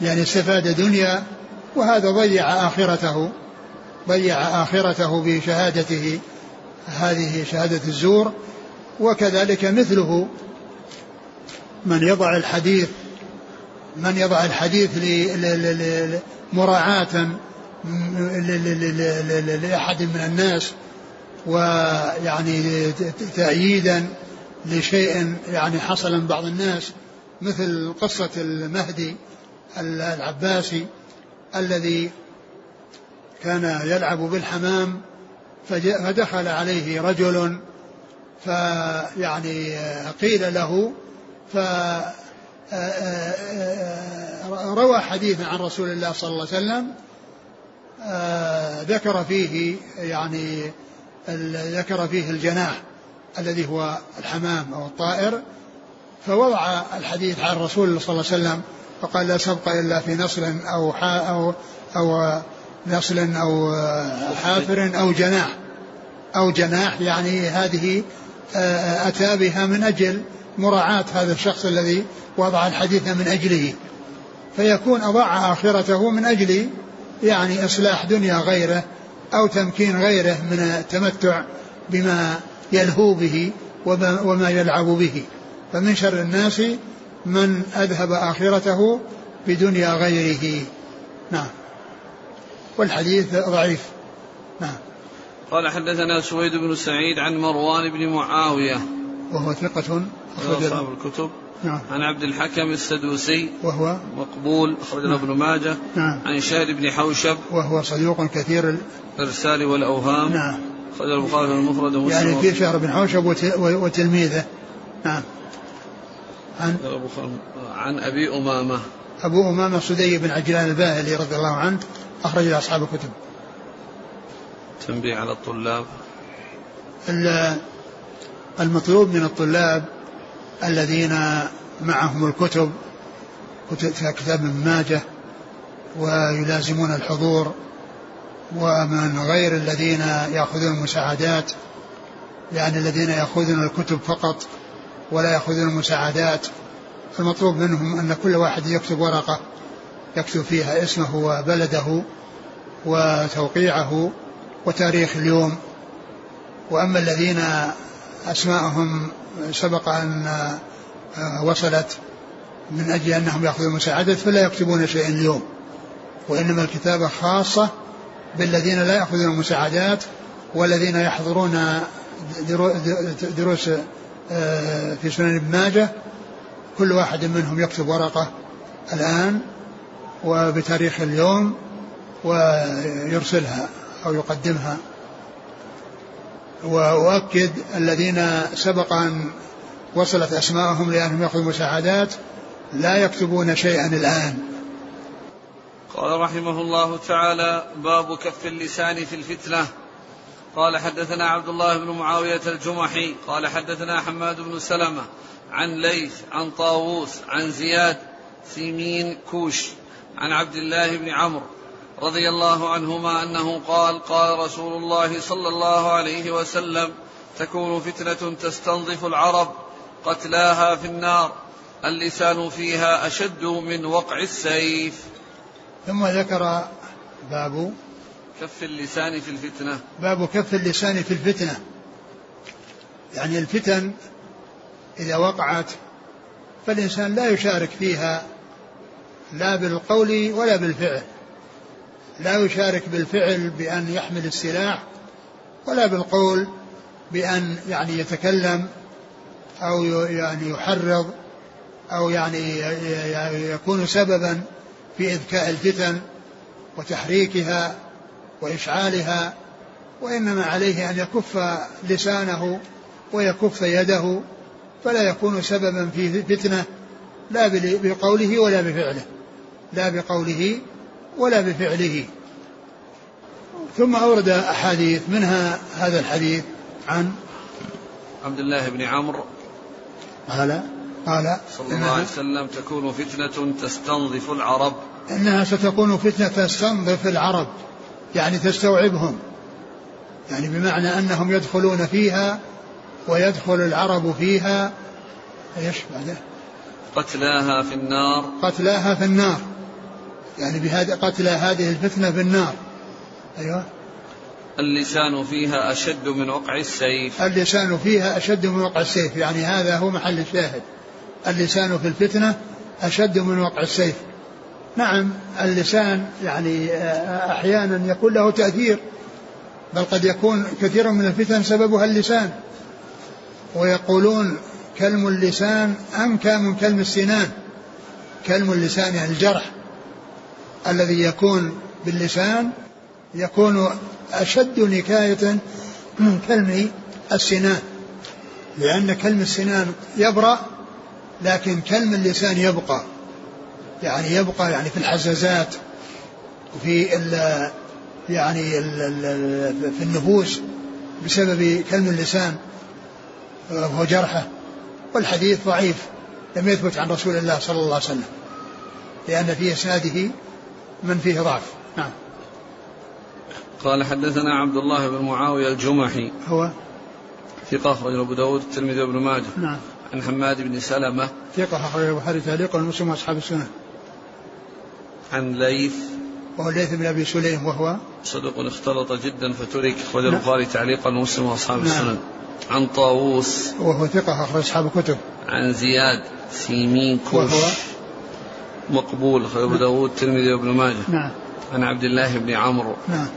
يعني استفاد دنيا وهذا ضيع آخرته ضيع آخرته بشهادته هذه شهادة الزور. وكذلك مثله من يضع الحديث من يضع الحديث مراعاة لأحد من الناس ويعني تأييدا لشيء يعني حصل من بعض الناس مثل قصة المهدي العباسي الذي كان يلعب بالحمام فدخل عليه رجل فيعني قيل له ف روى حديثا عن رسول الله صلى الله عليه وسلم ذكر فيه يعني ذكر فيه الجناح الذي هو الحمام أو الطائر فوضع الحديث عن الرسول صلى الله عليه وسلم فقال لا سبق إلا في نصر أو أو أو نصل أو حافر أو جناح أو جناح يعني هذه أتى بها من أجل مراعاة هذا الشخص الذي وضع الحديث من أجله. فيكون أضاع آخرته من أجل يعني إصلاح دنيا غيره أو تمكين غيره من التمتع بما يلهو به وما يلعب به. فمن شر الناس من أذهب آخرته بدنيا غيره. نعم. والحديث ضعيف. نعم. قال حدثنا سويد بن سعيد عن مروان بن معاوية وهو ثقة أخرج أصحاب الكتب. نعم. عن عبد الحكم السدوسي. وهو؟ مقبول أخرج نعم. ابن ماجه. نعم. عن شهد بن حوشب. وهو صدوق كثير الإرسال والأوهام. نعم. أخرج البخاري المفرد ومسلم. يعني في شهر بن حوشب وتلميذه. نعم. عن عن أبي أمامة. أبو أمامة سدي بن عجلان الباهلي رضي الله عنه أخرج أصحاب الكتب. تنبيه على الطلاب. المطلوب من الطلاب الذين معهم الكتب كتب كتاب ابن ماجه ويلازمون الحضور ومن غير الذين يأخذون المساعدات يعني الذين يأخذون الكتب فقط ولا يأخذون المساعدات. المطلوب منهم أن كل واحد يكتب ورقة يكتب فيها اسمه وبلده وتوقيعه وتاريخ اليوم. وأما الذين أسماءهم سبق أن وصلت من أجل أنهم يأخذون مساعدة فلا يكتبون شيئا اليوم وإنما الكتابة خاصة بالذين لا يأخذون المساعدات والذين يحضرون دروس آه، في سنن ابن ماجه كل واحد منهم يكتب ورقة الآن وبتاريخ اليوم ويرسلها أو يقدمها. وأؤكد الذين سبق أن وصلت اسماءهم لأنهم ياخذوا مساعدات لا يكتبون شيئا الآن. قال رحمه الله تعالى باب كف اللسان في الفتنة. قال حدثنا عبد الله بن معاوية الجمحي. قال حدثنا حماد بن سلمة عن ليث عن طاووس عن زياد سيمين كوش عن عبد الله بن عمرو. رضي الله عنهما أنه قال قال رسول الله صلى الله عليه وسلم تكون فتنة تستنظف العرب قتلاها في النار اللسان فيها أشد من وقع السيف. ثم ذكر باب كف اللسان في الفتنة. باب كف اللسان في الفتنة. يعني الفتن إذا وقعت فالإنسان لا يشارك فيها لا بالقول ولا بالفعل. لا يشارك بالفعل بأن يحمل السلاح ولا بالقول بأن يعني يتكلم أو يعني يحرض أو يعني يكون سببا في إذكاء الفتن وتحريكها وإشعالها وإنما عليه أن يكف لسانه ويكف يده فلا يكون سببا في فتنة لا بقوله ولا بفعله لا بقوله ولا بفعله. ثم أورد أحاديث منها هذا الحديث عن عبد الله بن عمرو. قال قال صلى الله عليه وسلم تكون فتنة تستنظف العرب. إنها ستكون فتنة تستنظف العرب يعني تستوعبهم. يعني بمعنى أنهم يدخلون فيها ويدخل العرب فيها. إيش بعده؟ قتلاها في النار. قتلاها في النار. يعني بهذا قتل هذه الفتنة في النار أيوه. اللسان فيها أشد من وقع السيف. اللسان فيها أشد من وقع السيف. يعني هذا هو محل الشاهد. اللسان في الفتنة أشد من وقع السيف. نعم اللسان يعني آه، أحيانا يكون له تأثير بل قد يكون كثيرا من الفتن سببها اللسان. ويقولون كلم اللسان أنكى من كلم السنان. كلم اللسان يعني الجرح. الذي يكون باللسان يكون أشد نكاية من كلم السنان لأن كلم السنان يبرأ لكن كلم اللسان يبقى. يعني يبقى يعني في الحزازات وفي ال يعني ال في النفوس بسبب كلم اللسان وهو جرحه والحديث ضعيف لم يثبت عن رسول الله صلى الله عليه وسلم لأن في إسناده من فيه ضعف. نعم. قال حدثنا عبد الله بن معاوية الجمحي. هو؟ ثقة أخرج أبو داود الترمذي وابن ماجه. نعم. عن حماد بن سلمة. ثقة أخرج البخاري تعليقا ومسلم وأصحاب السنة. عن ليث. وهو ليث بن أبي سليم وهو؟ صدوق اختلط جدا فترك. أخرج نعم. البخاري تعليقا ومسلم وأصحاب نعم. السنن عن طاووس. وهو ثقة أخرج أصحاب الكتب. عن زياد سيمين كوش. وهو؟ مقبول أبو داود الترمذي وابن ماجه. نعم. عن عبد الله بن عمرو. نعم.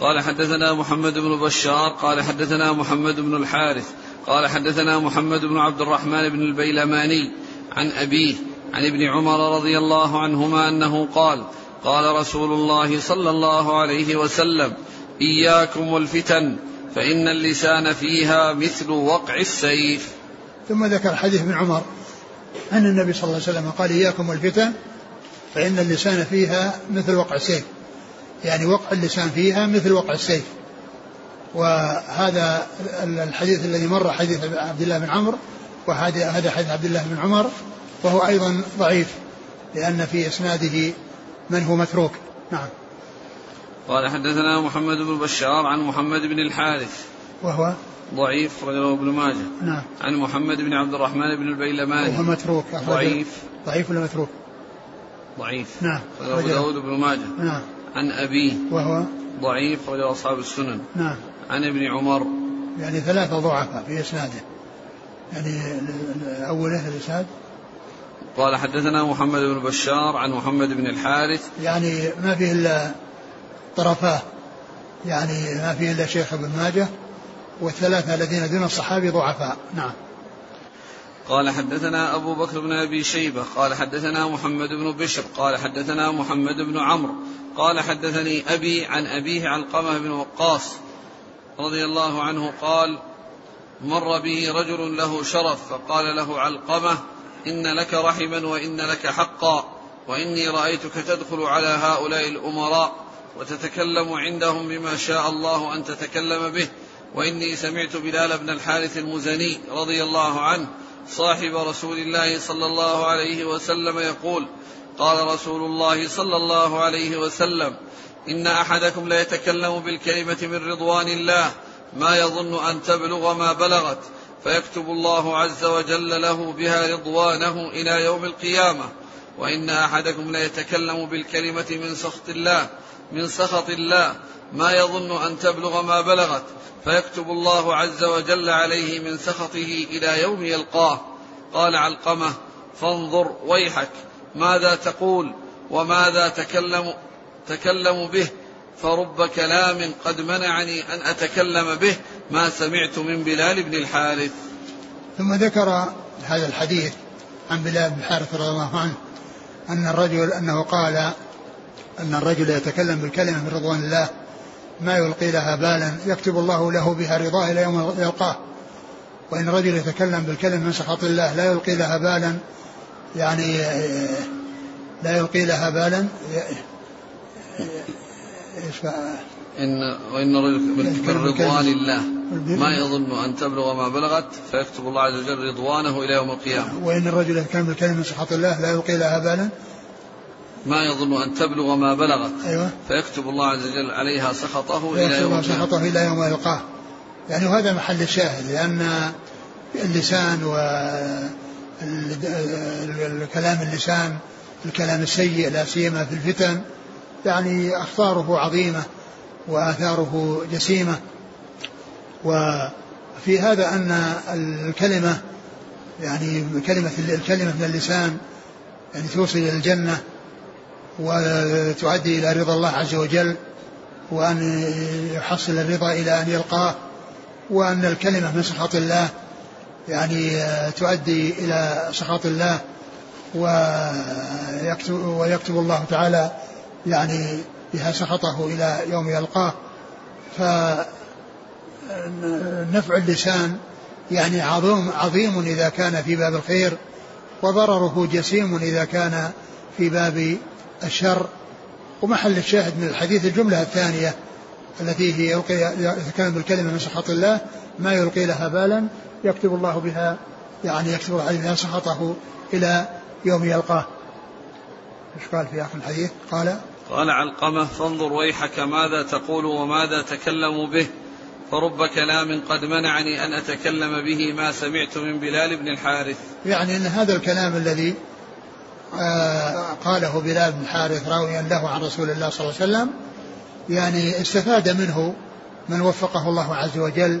قال حدثنا محمد بن بشار قال حدثنا محمد بن الحارث قال حدثنا محمد بن عبد الرحمن بن البيلماني عن أبيه عن ابن عمر رضي الله عنهما أنه قال قال رسول الله صلى الله عليه وسلم إياكم والفتن فإن اللسان فيها مثل وقع السيف. ثم ذكر حديث ابن عمر. أن النبي صلى الله عليه وسلم قال إياكم والفتن فإن اللسان فيها مثل وقع السيف. يعني وقع اللسان فيها مثل وقع السيف. وهذا الحديث الذي مر حديث عبد الله بن عمرو وهذا هذا حديث عبد الله بن عمر وهو أيضا ضعيف لأن في إسناده من هو متروك. نعم. قال حدثنا محمد بن بشار عن محمد بن الحارث. وهو؟ ضعيف رجله ابن ماجه. نعم. عن محمد بن عبد الرحمن بن وهو البيلماني متروك أخرج- ضعيف. ضعيف ولا متروك؟ ضعيف. نعم. رجله أبو داود بن ماجه. نعم. عن أبيه. وهو؟ ضعيف رجل أصحاب السنن. نعم. عن ابن عمر. يعني ثلاثة ضعفاء في إسناده. يعني أوله الإسناد؟ قال حدثنا محمد بن بشار عن محمد بن الحارث. يعني ما فيه إلا طرفاه. يعني ما فيه إلا شيخ ابن ماجه. والثلاثة الذين دون الصحابي ضعفاء. نعم. قال حدثنا أبو بكر بن أبي شيبة قال حدثنا محمد بن بشر قال حدثنا محمد بن عمرو قال حدثني أبي عن أبيه علقمة بن وقاص رضي الله عنه قال مر به رجل له شرف فقال له علقمة إن لك رحما وإن لك حقا وإني رأيتك تدخل على هؤلاء الأمراء وتتكلم عندهم بما شاء الله أن تتكلم به وإني سمعت بلال بن الحارث المزني رضي الله عنه صاحب رسول الله صلى الله عليه وسلم يقول قال رسول الله صلى الله عليه وسلم إن أحدكم ليتكلم بالكلمة من رضوان الله ما يظن أن تبلغ ما بلغت فيكتب الله عز وجل له بها رضوانه إلى يوم القيامة. وإن أحدكم ليتكلم بالكلمة من سخط الله من سخط الله ما يظن أن تبلغ ما بلغت. فيكتب الله عز وجل عليه من سخطه إلى يوم يلقاه. قال علقمة فانظر ويحك. ماذا تقول؟ وماذا تكلم تكلم به؟ فرب كلام قد منعني أن أتكلم به ما سمعت من بلال بن الحارث. ثم ذكر هذا الحديث عن بلال بن حارث رضي الله عنه أن الرجل أنه قال أن الرجل يتكلم بالكلمة من رضوان الله ما يلقي لها بالا يكتب الله له بها رضاه إلى يوم يلقاه. وإن الرجل يتكلم بالكلمة من سخط الله لا يلقي لها بالا يعني لا يلقي لها بالا إيش إن وإن رجل من رضوان الله ما يظن أن تبلغ ما بلغت فيكتب الله عز وجل رضوانه إلى يوم القيامة. وإن الرجل كان بالكلمة من سخط الله لا يلقي لها بالا. ما يظن أن تبلغ ما بلغت. أيوة. فيكتب الله عز وجل عليها سخطه إلى يوم سخطه إلى يوم يلقاه. يعني وهذا محل الشاهد لأن اللسان و الكلام اللسان الكلام السيء لا سيما في الفتن يعني أخطاره عظيمة وآثاره جسيمة. وفي هذا أن الكلمة يعني كلمة الكلمة من اللسان يعني توصل إلى الجنة. وتؤدي إلى رضا الله عز وجل وأن يحصل الرضا إلى أن يلقاه وأن الكلمة من سخط الله يعني تؤدي إلى سخط الله ويكتب, ويكتب الله تعالى يعني بها سخطه إلى يوم يلقاه. فنفع اللسان يعني عظيم عظيم إذا كان في باب الخير وضرره جسيم إذا كان في باب الشر ومحل الشاهد من الحديث الجملة الثانية التي هي يلقي يتكلم بالكلمة من سخط الله ما يلقي لها بالا يكتب الله بها يعني يكتب عليه بها سخطه إلى يوم يلقاه. إيش قال في آخر الحديث؟ قال قال علقمة فانظر ويحك ماذا تقول وماذا تكلم به فرب كلام قد منعني أن أتكلم به ما سمعت من بلال بن الحارث. يعني أن هذا الكلام الذي قاله بلال بن الحارث راويا له عن رسول الله صلى الله عليه وسلم يعني استفاد منه من وفقه الله عز وجل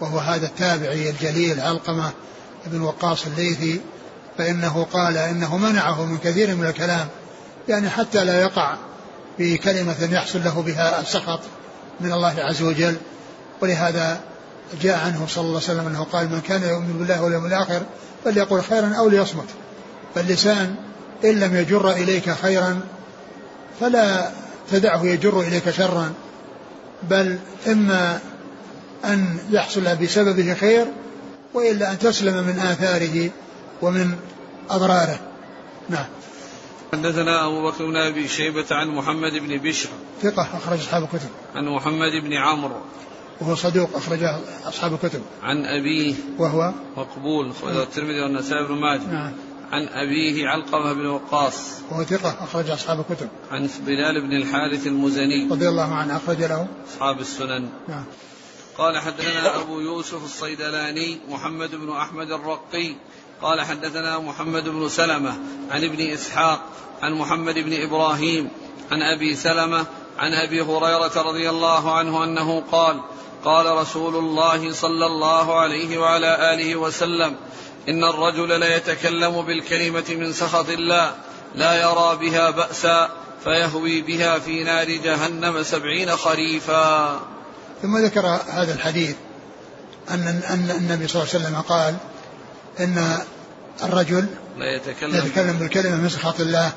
وهو هذا التابعي الجليل علقمة بن وقاص الليثي فإنه قال إنه منعه من كثير من الكلام يعني حتى لا يقع في كلمة يحصل له بها السخط من الله عز وجل. ولهذا جاء عنه صلى الله عليه وسلم أنه قال من كان يؤمن بالله واليوم الآخر فليقول خيرا أو ليصمت فاللسان إن لم يجر إليك خيرا فلا تدعه يجر إليك شرا بل إما أن يحصل بسببه خير وإلا أن تسلم من آثاره ومن أضراره. نعم. حدثنا أبو بكر بن أبي شيبة عن محمد بن بشر. ثقة أخرج أصحاب الكتب. عن محمد بن عمرو. وهو صدوق أخرج أصحاب الكتب. عن أبيه. وهو مقبول. أخرجه الترمذي والنسائي بن ماجه. نعم. عن أبيه علقمة بن وقاص. وهو ثقة أخرج أصحاب الكتب. عن بلال بن الحارث المزني. رضي الله عنه أخرج له. أصحاب السنن. نعم. قال حدثنا أبو يوسف الصيدلاني محمد بن أحمد الرقي. قال حدثنا محمد بن سلمة عن ابن إسحاق عن محمد بن إبراهيم عن أبي سلمة عن أبي هريرة رضي الله عنه أنه قال قال رسول الله صلى الله عليه وعلى آله وسلم إن الرجل ليتكلم بالكلمة من سخط الله لا يرى بها بأسا فيهوي بها في نار جهنم سبعين خريفا. ثم ذكر هذا الحديث أن أن النبي صلى الله عليه وسلم قال إن الرجل لا يتكلم, يتكلم بالكلمة من سخط الله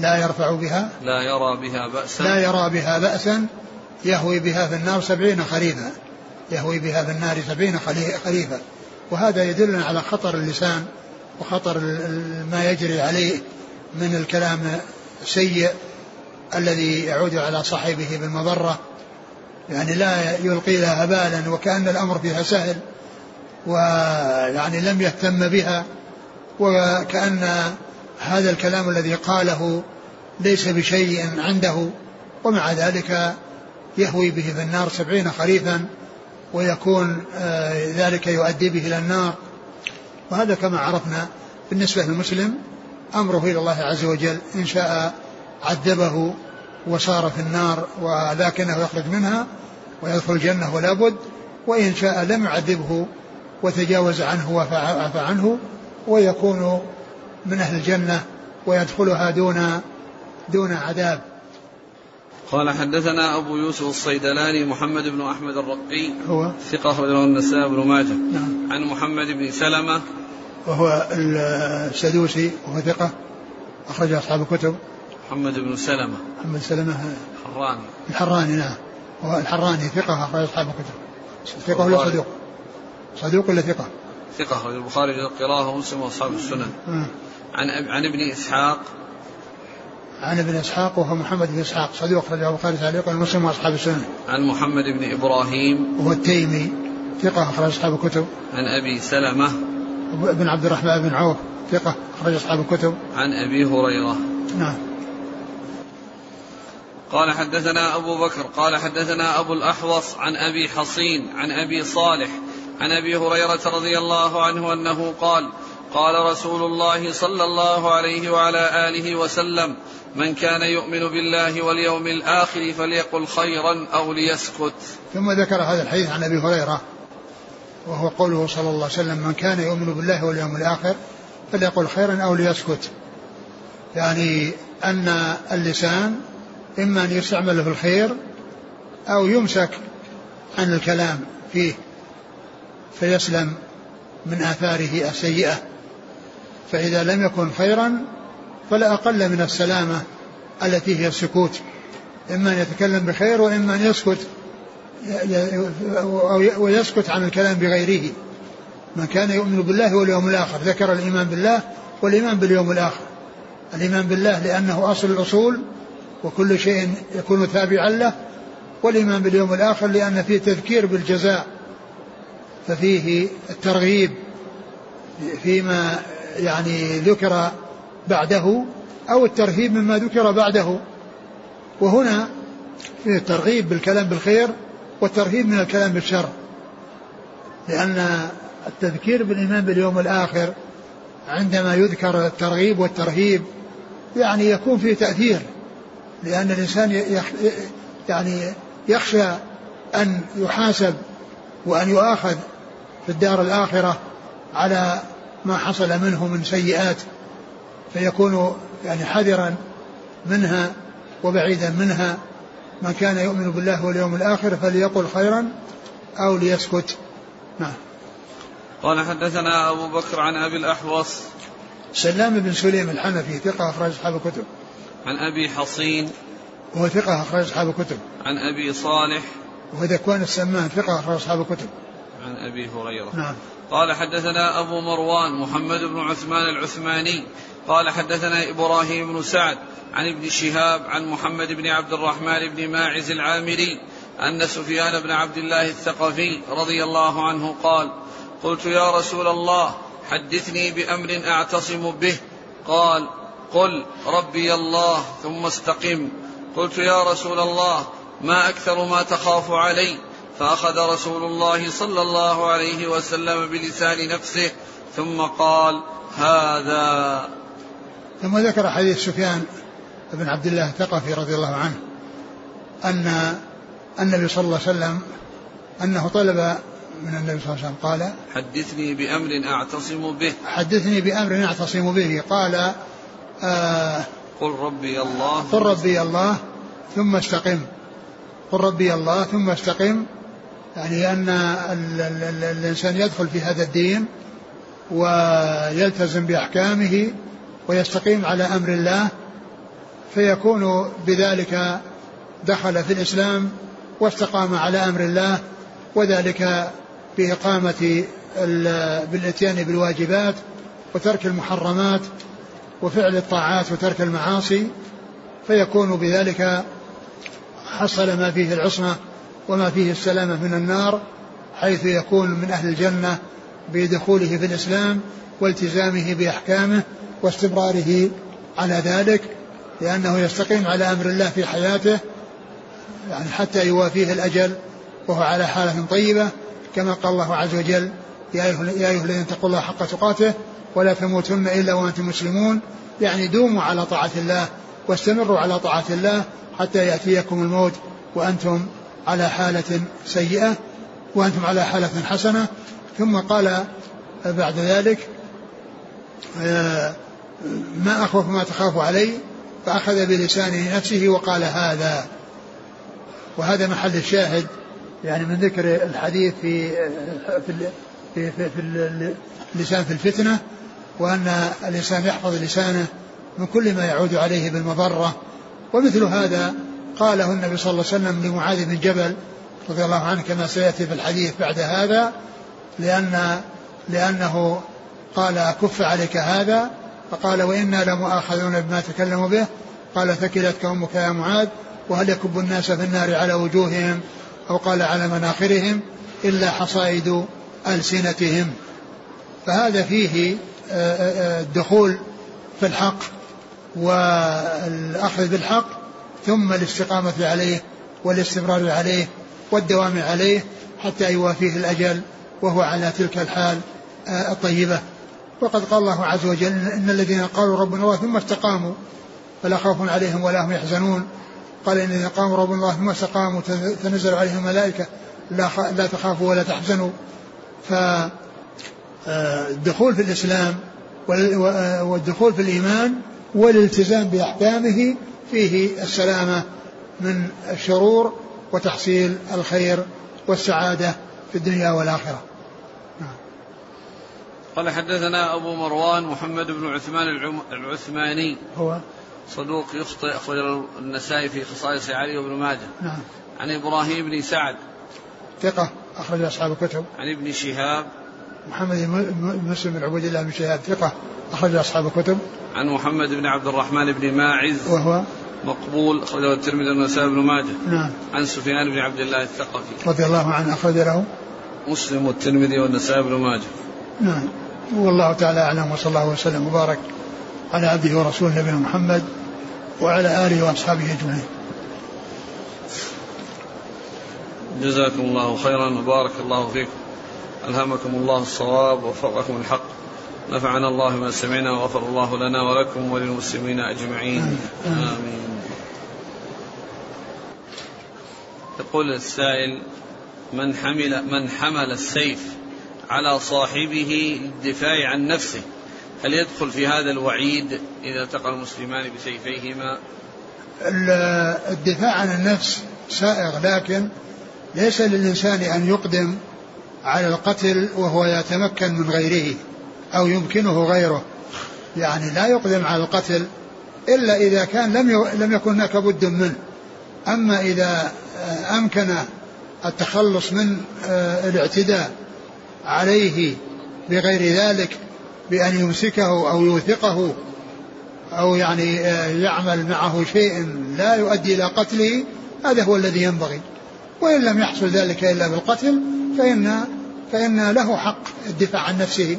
لا يرفع بها لا يرى بها بأسا. لا يرى بها بأسا يهوي بها في النار سبعين خريفا. يهوي بها في النار سبعين خريفا. وهذا يدلنا على خطر اللسان وخطر ما يجري عليه من الكلام السيء الذي يعود على صاحبه بالمضرة. يعني لا يلقي لها بالا وكأن الأمر فيها سهل ويعني لم يهتم بها وكأن هذا الكلام الذي قاله ليس بشيء عنده ومع ذلك يهوي به في النار سبعين خريفا ويكون آه، ذلك يؤدي به إلى النار. وهذا كما عرفنا بالنسبة للمسلم أمره إلى الله عز وجل إن شاء عذبه وصار في النار ولكنه يخرج منها ويدخل الجنة ولا بد وإن شاء لم يعذبه وتجاوز عنه وعفى عنه ويكون من أهل الجنة ويدخلها دون دون عذاب. قال حدثنا أبو يوسف الصيدلاني محمد بن أحمد الرقي هو؟ ثقة أخرجه النسائي بن ماجه. نعم. عن محمد بن سلمة. وهو السدوسي وهو ثقة أخرج أصحاب الكتب. محمد بن سلمة. محمد سلمة الحراني. الحراني نعم. وهو الحراني ثقة أخرج أصحاب الكتب. ثقة ولا صدوق؟ صدوق ولا ثقة؟ ثقة أخرج البخاري القراءة ومسلم وأصحاب السنن. عن عن ابن إسحاق عن ابن إسحاق وهو محمد بن إسحاق صدوق أخرجه البخاري تعليقا ومسلم وأصحاب السنن. عن محمد بن إبراهيم. وهو التيمي ثقة أخرج أصحاب الكتب. عن أبي سلمة. بن عبد الرحمن بن عوف ثقة أخرج أصحاب الكتب. عن أبي هريرة. نعم. قال حدثنا أبو بكر قال حدثنا أبو الأحوص عن أبي حصين عن أبي صالح عن أبي هريرة رضي الله عنه أنه قال قال رسول الله صلى الله عليه وعلى آله وسلم من كان يؤمن بالله واليوم الآخر فليقل خيرا أو ليسكت. ثم ذكر هذا الحديث عن أبي هريرة وهو قوله صلى الله عليه وسلم من كان يؤمن بالله واليوم الآخر فليقل خيرا أو ليسكت. يعني أن اللسان إما أن يستعمل في الخير أو يمسك عن الكلام فيه فيسلم من آثاره السيئة. فإذا لم يكن خيرا فلا أقل من السلامة التي هي السكوت. إما أن يتكلم بخير وإما أن يسكت ويسكت عن الكلام بغيره. من كان يؤمن بالله واليوم الآخر ذكر الإيمان بالله والإيمان باليوم الآخر. الإيمان بالله لأنه أصل الأصول وكل شيء يكون تابعا له. والإيمان باليوم الآخر لأن فيه تذكير بالجزاء ففيه الترغيب فيما يعني ذكر بعده أو الترهيب مما ذكر بعده. وهنا فيه الترغيب بالكلام بالخير والترهيب من الكلام بالشر. لأن التذكير بالإيمان باليوم الآخر عندما يذكر الترغيب والترهيب يعني يكون فيه تأثير. لأن الإنسان يعني يخشى أن يحاسب وأن يؤاخذ في الدار الآخرة على ما حصل منه من سيئات فيكون يعني حذرا منها وبعيدا منها. من كان يؤمن بالله واليوم الآخر فليقل خيرا أو ليسكت. نعم. قال حدثنا أبو بكر عن أبي الأحوص. سلام بن سليم الحنفي ثقة أخرج أصحاب الكتب. عن أبي حصين. وهو ثقة أخرج أصحاب الكتب. عن أبي صالح. وهو ذكوان السمان ثقة أخرج أصحاب الكتب. عن أبي هريرة. نعم. قال حدثنا أبو مروان محمد بن عثمان العثماني قال حدثنا إبراهيم بن سعد عن ابن شهاب عن محمد بن عبد الرحمن بن ماعز العامري أن سفيان بن عبد الله الثقفي رضي الله عنه قال قلت يا رسول الله حدثني بأمر أعتصم به. قال قل ربي الله ثم استقم. قلت يا رسول الله ما أكثر ما تخاف علي. فأخذ رسول الله صلى الله عليه وسلم بلسان نفسه ثم قال هذا. ثم ذكر حديث سفيان بن عبد الله الثقفي رضي الله عنه أن النبي صلى الله عليه وسلم أنه طلب من النبي صلى الله عليه وسلم قال حدثني بأمر أعتصم به. حدثني بأمر أعتصم به قال آه قل ربي الله. قل ربي الله ثم استقم. قل ربي الله ثم استقم. يعني أن ال ال ال الإنسان يدخل في هذا الدين ويلتزم بأحكامه ويستقيم على أمر الله فيكون بذلك دخل في الإسلام واستقام على أمر الله وذلك بإقامة بالإتيان بالواجبات وترك المحرمات وفعل الطاعات وترك المعاصي فيكون بذلك حصل ما فيه العصمة وما فيه السلامة من النار حيث يكون من أهل الجنة بدخوله في الإسلام والتزامه بأحكامه واستمراره على ذلك لأنه يستقيم على أمر الله في حياته يعني حتى يوافيه الأجل وهو على حالة طيبة كما قال الله عز وجل يا أيها الذين اتقوا الله حق تقاته ولا تموتن إلا وأنتم مسلمون يعني دوموا على طاعة الله واستمروا على طاعة الله حتى يأتيكم الموت وأنتم على حالة سيئة وأنتم على حالة حسنة. ثم قال بعد ذلك ما أخوف ما تخاف علي. فأخذ بلسانه نفسه وقال هذا. وهذا محل الشاهد يعني من ذكر الحديث في في في, في, في اللسان في الفتنة وأن الإنسان يحفظ لسانه من كل ما يعود عليه بالمضرة. ومثل هذا قاله النبي صلى الله عليه وسلم لمعاذ بن جبل رضي الله عنه كما سيأتي في الحديث بعد هذا لأن لأنه قال كف عليك هذا؟ فقال وإنا لمؤاخذون بما تكلموا به. قال ثكلتك أمك يا معاذ وهل يكب الناس في النار على وجوههم أو قال على مناخرهم إلا حصائد ألسنتهم؟ فهذا فيه آه، آه، الدخول في الحق والأخذ بالحق ثم الاستقامة عليه والاستمرار عليه والدوام عليه حتى يوافيه الأجل وهو على تلك الحال آه، الطيبة. وقد قال الله عز وجل إن الذين قالوا ربنا الله ثم استقاموا فلا خوف عليهم ولا هم يحزنون. قال إن الذين قاموا ربنا الله ثم استقاموا تنزل عليهم الملائكة لا, لا تخافوا ولا تحزنوا. فالدخول آه، في الإسلام آه، والدخول في الإيمان والالتزام بأحكامه فيه السلامة من الشرور وتحصيل الخير والسعادة في الدنيا والآخرة. قال حدثنا أبو مروان محمد بن عثمان العثماني. هو؟ صدوق يخطئ أخرج النسائي في خصائص علي وابن ماجه. نعم. عن إبراهيم بن سعد. ثقة أخرج أصحاب الكتب. عن ابن شهاب. محمد بن مسلم بن عبد الله بن شهاب ثقة أخرج أصحاب الكتب. عن محمد بن عبد الرحمن بن ماعز. وهو؟ مقبول أخرجه الترمذي والنسائي بن ماجه. نعم. عن سفيان بن عبد الله الثقفي. رضي الله عنه أخرج له. مسلم والترمذي والنسائي بن ماجه. نعم. والله تعالى أعلم وصلى الله وسلم وبارك على عبده ورسوله نبينا محمد وعلى آله وأصحابه أجمعين. جزاكم الله خيرا وبارك الله فيكم. ألهمكم الله الصواب ووفقكم الحق. نفعنا الله ما سمعنا وغفر الله لنا ولكم وللمسلمين أجمعين. آمين. يقول السائل من حمل من حمل السيف على صاحبه للدفاع عن نفسه هل يدخل في هذا الوعيد إذا التقى المسلمان بسيفيهما؟ الدفاع عن النفس سائغ لكن ليس للإنسان أن يقدم على القتل وهو يتمكن من غيره أو يمكنه غيره. يعني لا يقدم على القتل إلا إذا كان لم لم يكن هناك بد منه. أما إذا أمكن التخلص من آه، الاعتداء عليه بغير ذلك بأن يمسكه أو يوثقه أو يعني آه، يعمل معه شيء لا يؤدي إلى قتله هذا هو الذي ينبغي. وإن لم يحصل ذلك إلا بالقتل فإن فإن له حق الدفاع عن نفسه.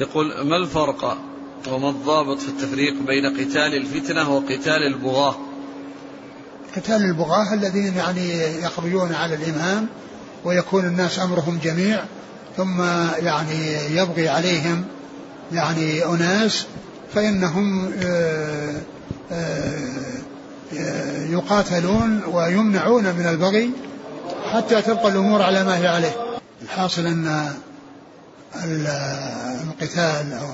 يقول ما الفرق وما الضابط في التفريق بين قتال الفتنة وقتال البغاة؟ قتال البغاة الذين يعني يخرجون على الإمام ويكون الناس أمرهم جميع ثم يعني يبغي عليهم يعني أناس فإنهم آه، آه، يقاتلون ويمنعون من البغي حتى تبقى الأمور على ما هي عليه. الحاصل أن القتال أو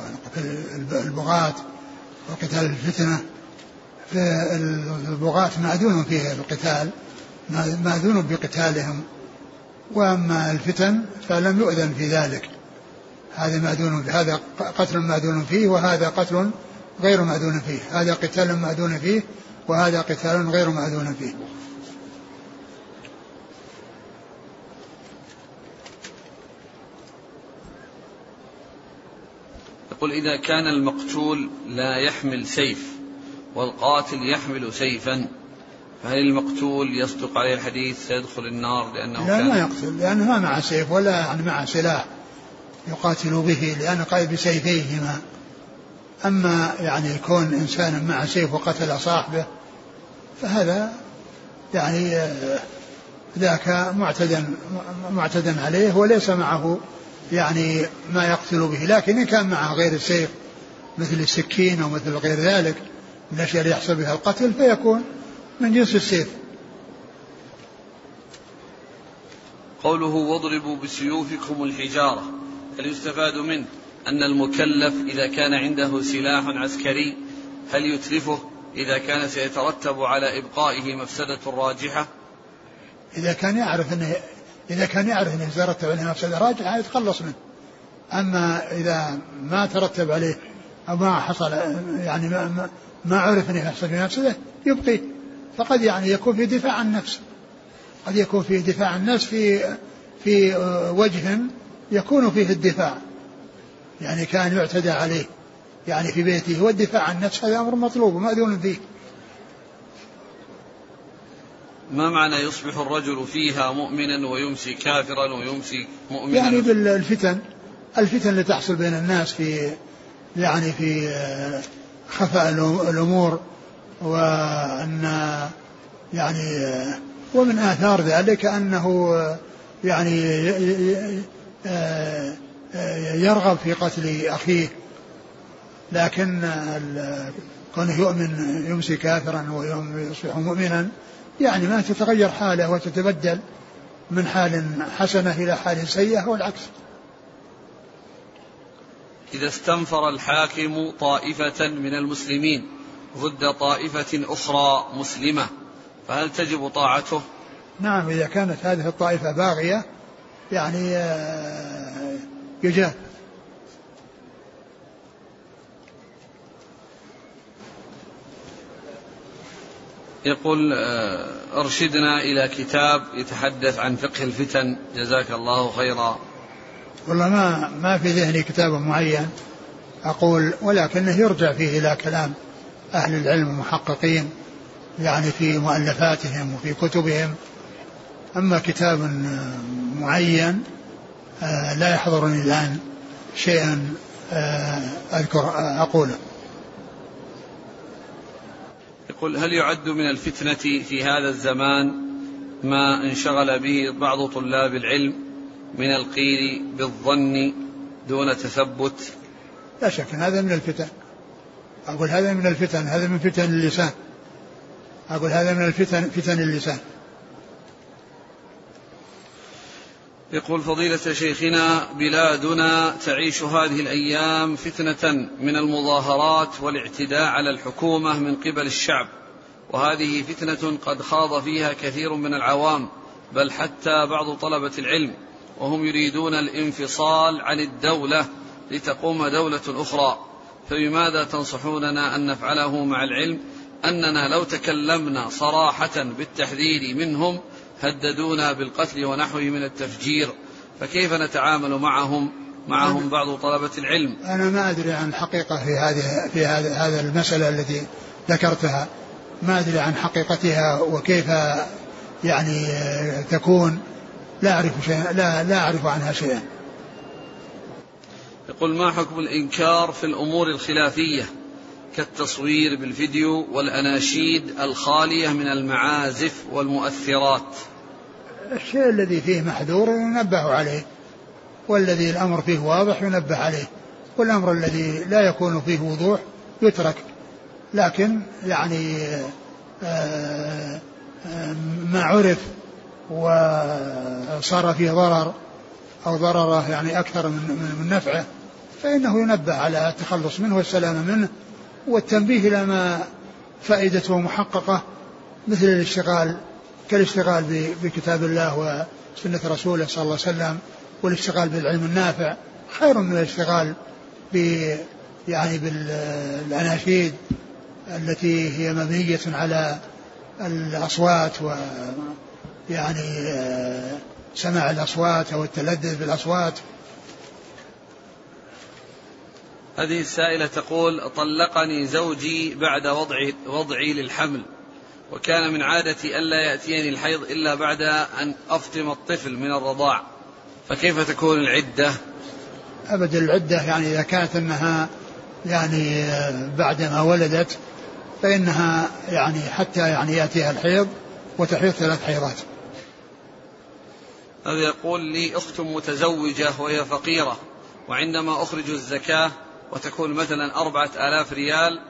البغاة وقتال الفتنة فالبغاة مأذون فيه القتال مأذون بقتالهم. وأما الفتن فلم يؤذن في ذلك. هذا مأذون هذا قتل مأذون فيه وهذا قتل غير مأذون فيه. هذا قتال مأذون فيه وهذا قتال غير مأذون فيه. يقول إذا كان المقتول لا يحمل سيف والقاتل يحمل سيفا فهل المقتول يصدق عليه الحديث سيدخل النار لأنه لا كان ما يقتل لأنه ما معه سيف ولا يعني معه سلاح. يقاتل به لأنه قائد بسيفيهما أما يعني كون إنسان مع سيف وقتل صاحبه فهذا يعني آه، ذاك معتدا معتدا عليه وليس معه يعني ما يقتل به. لكن إن كان معه غير السيف مثل السكين أو مثل غير ذلك من الأشياء اللي يحصل بها القتل فيكون من جنس السيف. قوله واضربوا بسيوفكم الحجارة. هل يستفاد منه. أن المكلف إذا كان عنده سلاح عسكري هل يتلفه إذا كان سيترتب على إبقائه مفسدة راجحة. إذا كان يعرف أنه إذا كان يعرف أنه يترتب عليه مفسدة راجحة يتخلص منه. أما إذا ما ترتب عليه أو ما حصل يعني ما, ما, عرف أنه يحصل في نفسه يبقي. فقد يعني يكون في دفاع عن النفس قد يكون فيه دفاع عن النفس في في وجه يكون فيه الدفاع. يعني كان يعتدى عليه. يعني في بيته. والدفاع عن النفس هذا أمر مطلوب ومأذون فيه. ما معنى يصبح الرجل فيها مؤمنا ويمسي كافرا ويمسي مؤمنا؟ يعني بالفتن. الفتن اللي تحصل بين الناس في يعني في آه، خفاء الأمور وأن يعني آه، ومن آثار ذلك أنه آه، يعني يرغب في قتل أخيه لكن كونه يؤمن يمسي كافرا ويصبح مؤمنا يعني ما تتغير حاله وتتبدل من حال حسنة إلى حال سيئة والعكس إذا استنفر الحاكم طائفة من المسلمين ضد طائفة أخرى مسلمة فهل تجب طاعته؟ نعم إذا كانت هذه الطائفة باغية يعني آه، يجاب يقول آه، أرشدنا إلى كتاب يتحدث عن فقه الفتن. جزاك الله خيرا. والله ما ما في ذهني كتاب معين أقول ولكنه يرجع فيه إلى كلام أهل العلم المحققين يعني في مؤلفاتهم وفي كتبهم. أما كتاب معين آه، لا يحضرني الآن شيئا آه، أذكر أقوله. يقول هل يعد من الفتنة في هذا الزمان ما انشغل به بعض طلاب العلم من القيل بالظن دون تثبت؟ لا شك هذا من الفتن. أقول هذا من الفتن هذا من فتن اللسان. أقول هذا من الفتن فتن اللسان. يقول فضيلة شيخنا بلادنا تعيش هذه الأيام فتنة من المظاهرات والاعتداء على الحكومة من قبل الشعب وهذه فتنة قد خاض فيها كثير من العوام بل حتى بعض طلبة العلم وهم يريدون الانفصال عن الدولة لتقوم دولة أخرى. فبماذا تنصحوننا أن نفعله مع العلم؟ أننا لو تكلمنا صراحة بالتحذير منهم هددونا بالقتل ونحوه من التفجير فكيف نتعامل معهم؟ معهم بعض طلبة العلم. أنا ما أدري عن الحقيقة في هذه في هذا المسألة التي ذكرتها. ما أدري عن حقيقتها وكيف يعني تكون. لا أعرف شيئا لا لا أعرف عنها شيئا. يقول ما حكم الإنكار في الأمور الخلافية؟ كالتصوير بالفيديو والأناشيد الخالية من المعازف والمؤثرات. الشيء الذي فيه محذور ينبه عليه والذي الأمر فيه واضح ينبه عليه والأمر الذي لا يكون فيه وضوح يترك. لكن يعني آه، آه، ما عرف وصار فيه ضرر أو ضرره يعني أكثر من من نفعه فإنه ينبه على التخلص منه والسلامة منه والتنبيه إلى ما فائدته محققة مثل الاشتغال كالاشتغال بكتاب الله وسنة رسوله صلى الله عليه وسلم والاشتغال بالعلم النافع. خير من الاشتغال ب يعني بالأناشيد التي هي مبنية على الأصوات و يعني سماع الأصوات أو التلذذ بالأصوات. هذه السائلة تقول طلقني زوجي بعد وضع وضعي للحمل وكان من عادتي ألا يأتيني الحيض إلا بعد أن أفطم الطفل من الرضاع. فكيف تكون العدة؟ أبدا العدة يعني إذا كانت أنها يعني بعدما ولدت فإنها يعني حتى يعني يأتيها الحيض وتحيض ثلاث حيضات. هذا يقول لي أخت متزوجة وهي فقيرة وعندما أخرج الزكاة وتكون مثلا أربعة آلاف ريال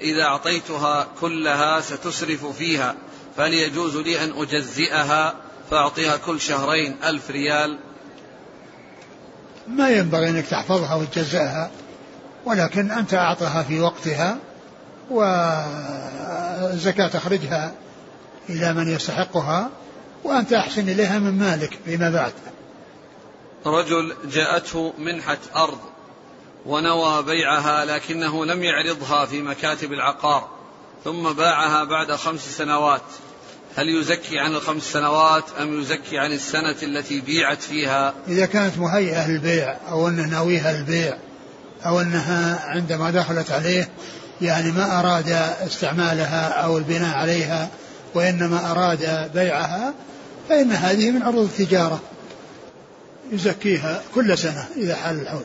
إذا أعطيتها كلها ستسرف فيها فهل يجوز لي أن أجزئها فأعطيها كل شهرين ألف ريال. ما ينبغي أنك تحفظها وتجزئها ولكن أنت أعطها في وقتها والزكاة تخرجها إلى من يستحقها وأنت أحسن إليها من مالك فيما بعد. رجل جاءته منحة أرض ونوى بيعها لكنه لم يعرضها في مكاتب العقار ثم باعها بعد خمس سنوات. هل يزكي عن الخمس سنوات أم يزكي عن السنة التي بيعت فيها؟ إذا كانت مهيئة للبيع أو أنه ناويها البيع أو أنها عندما دخلت عليه يعني ما أراد استعمالها أو البناء عليها وإنما أراد بيعها فإن هذه من عروض التجارة. يزكيها كل سنة إذا حال الحول.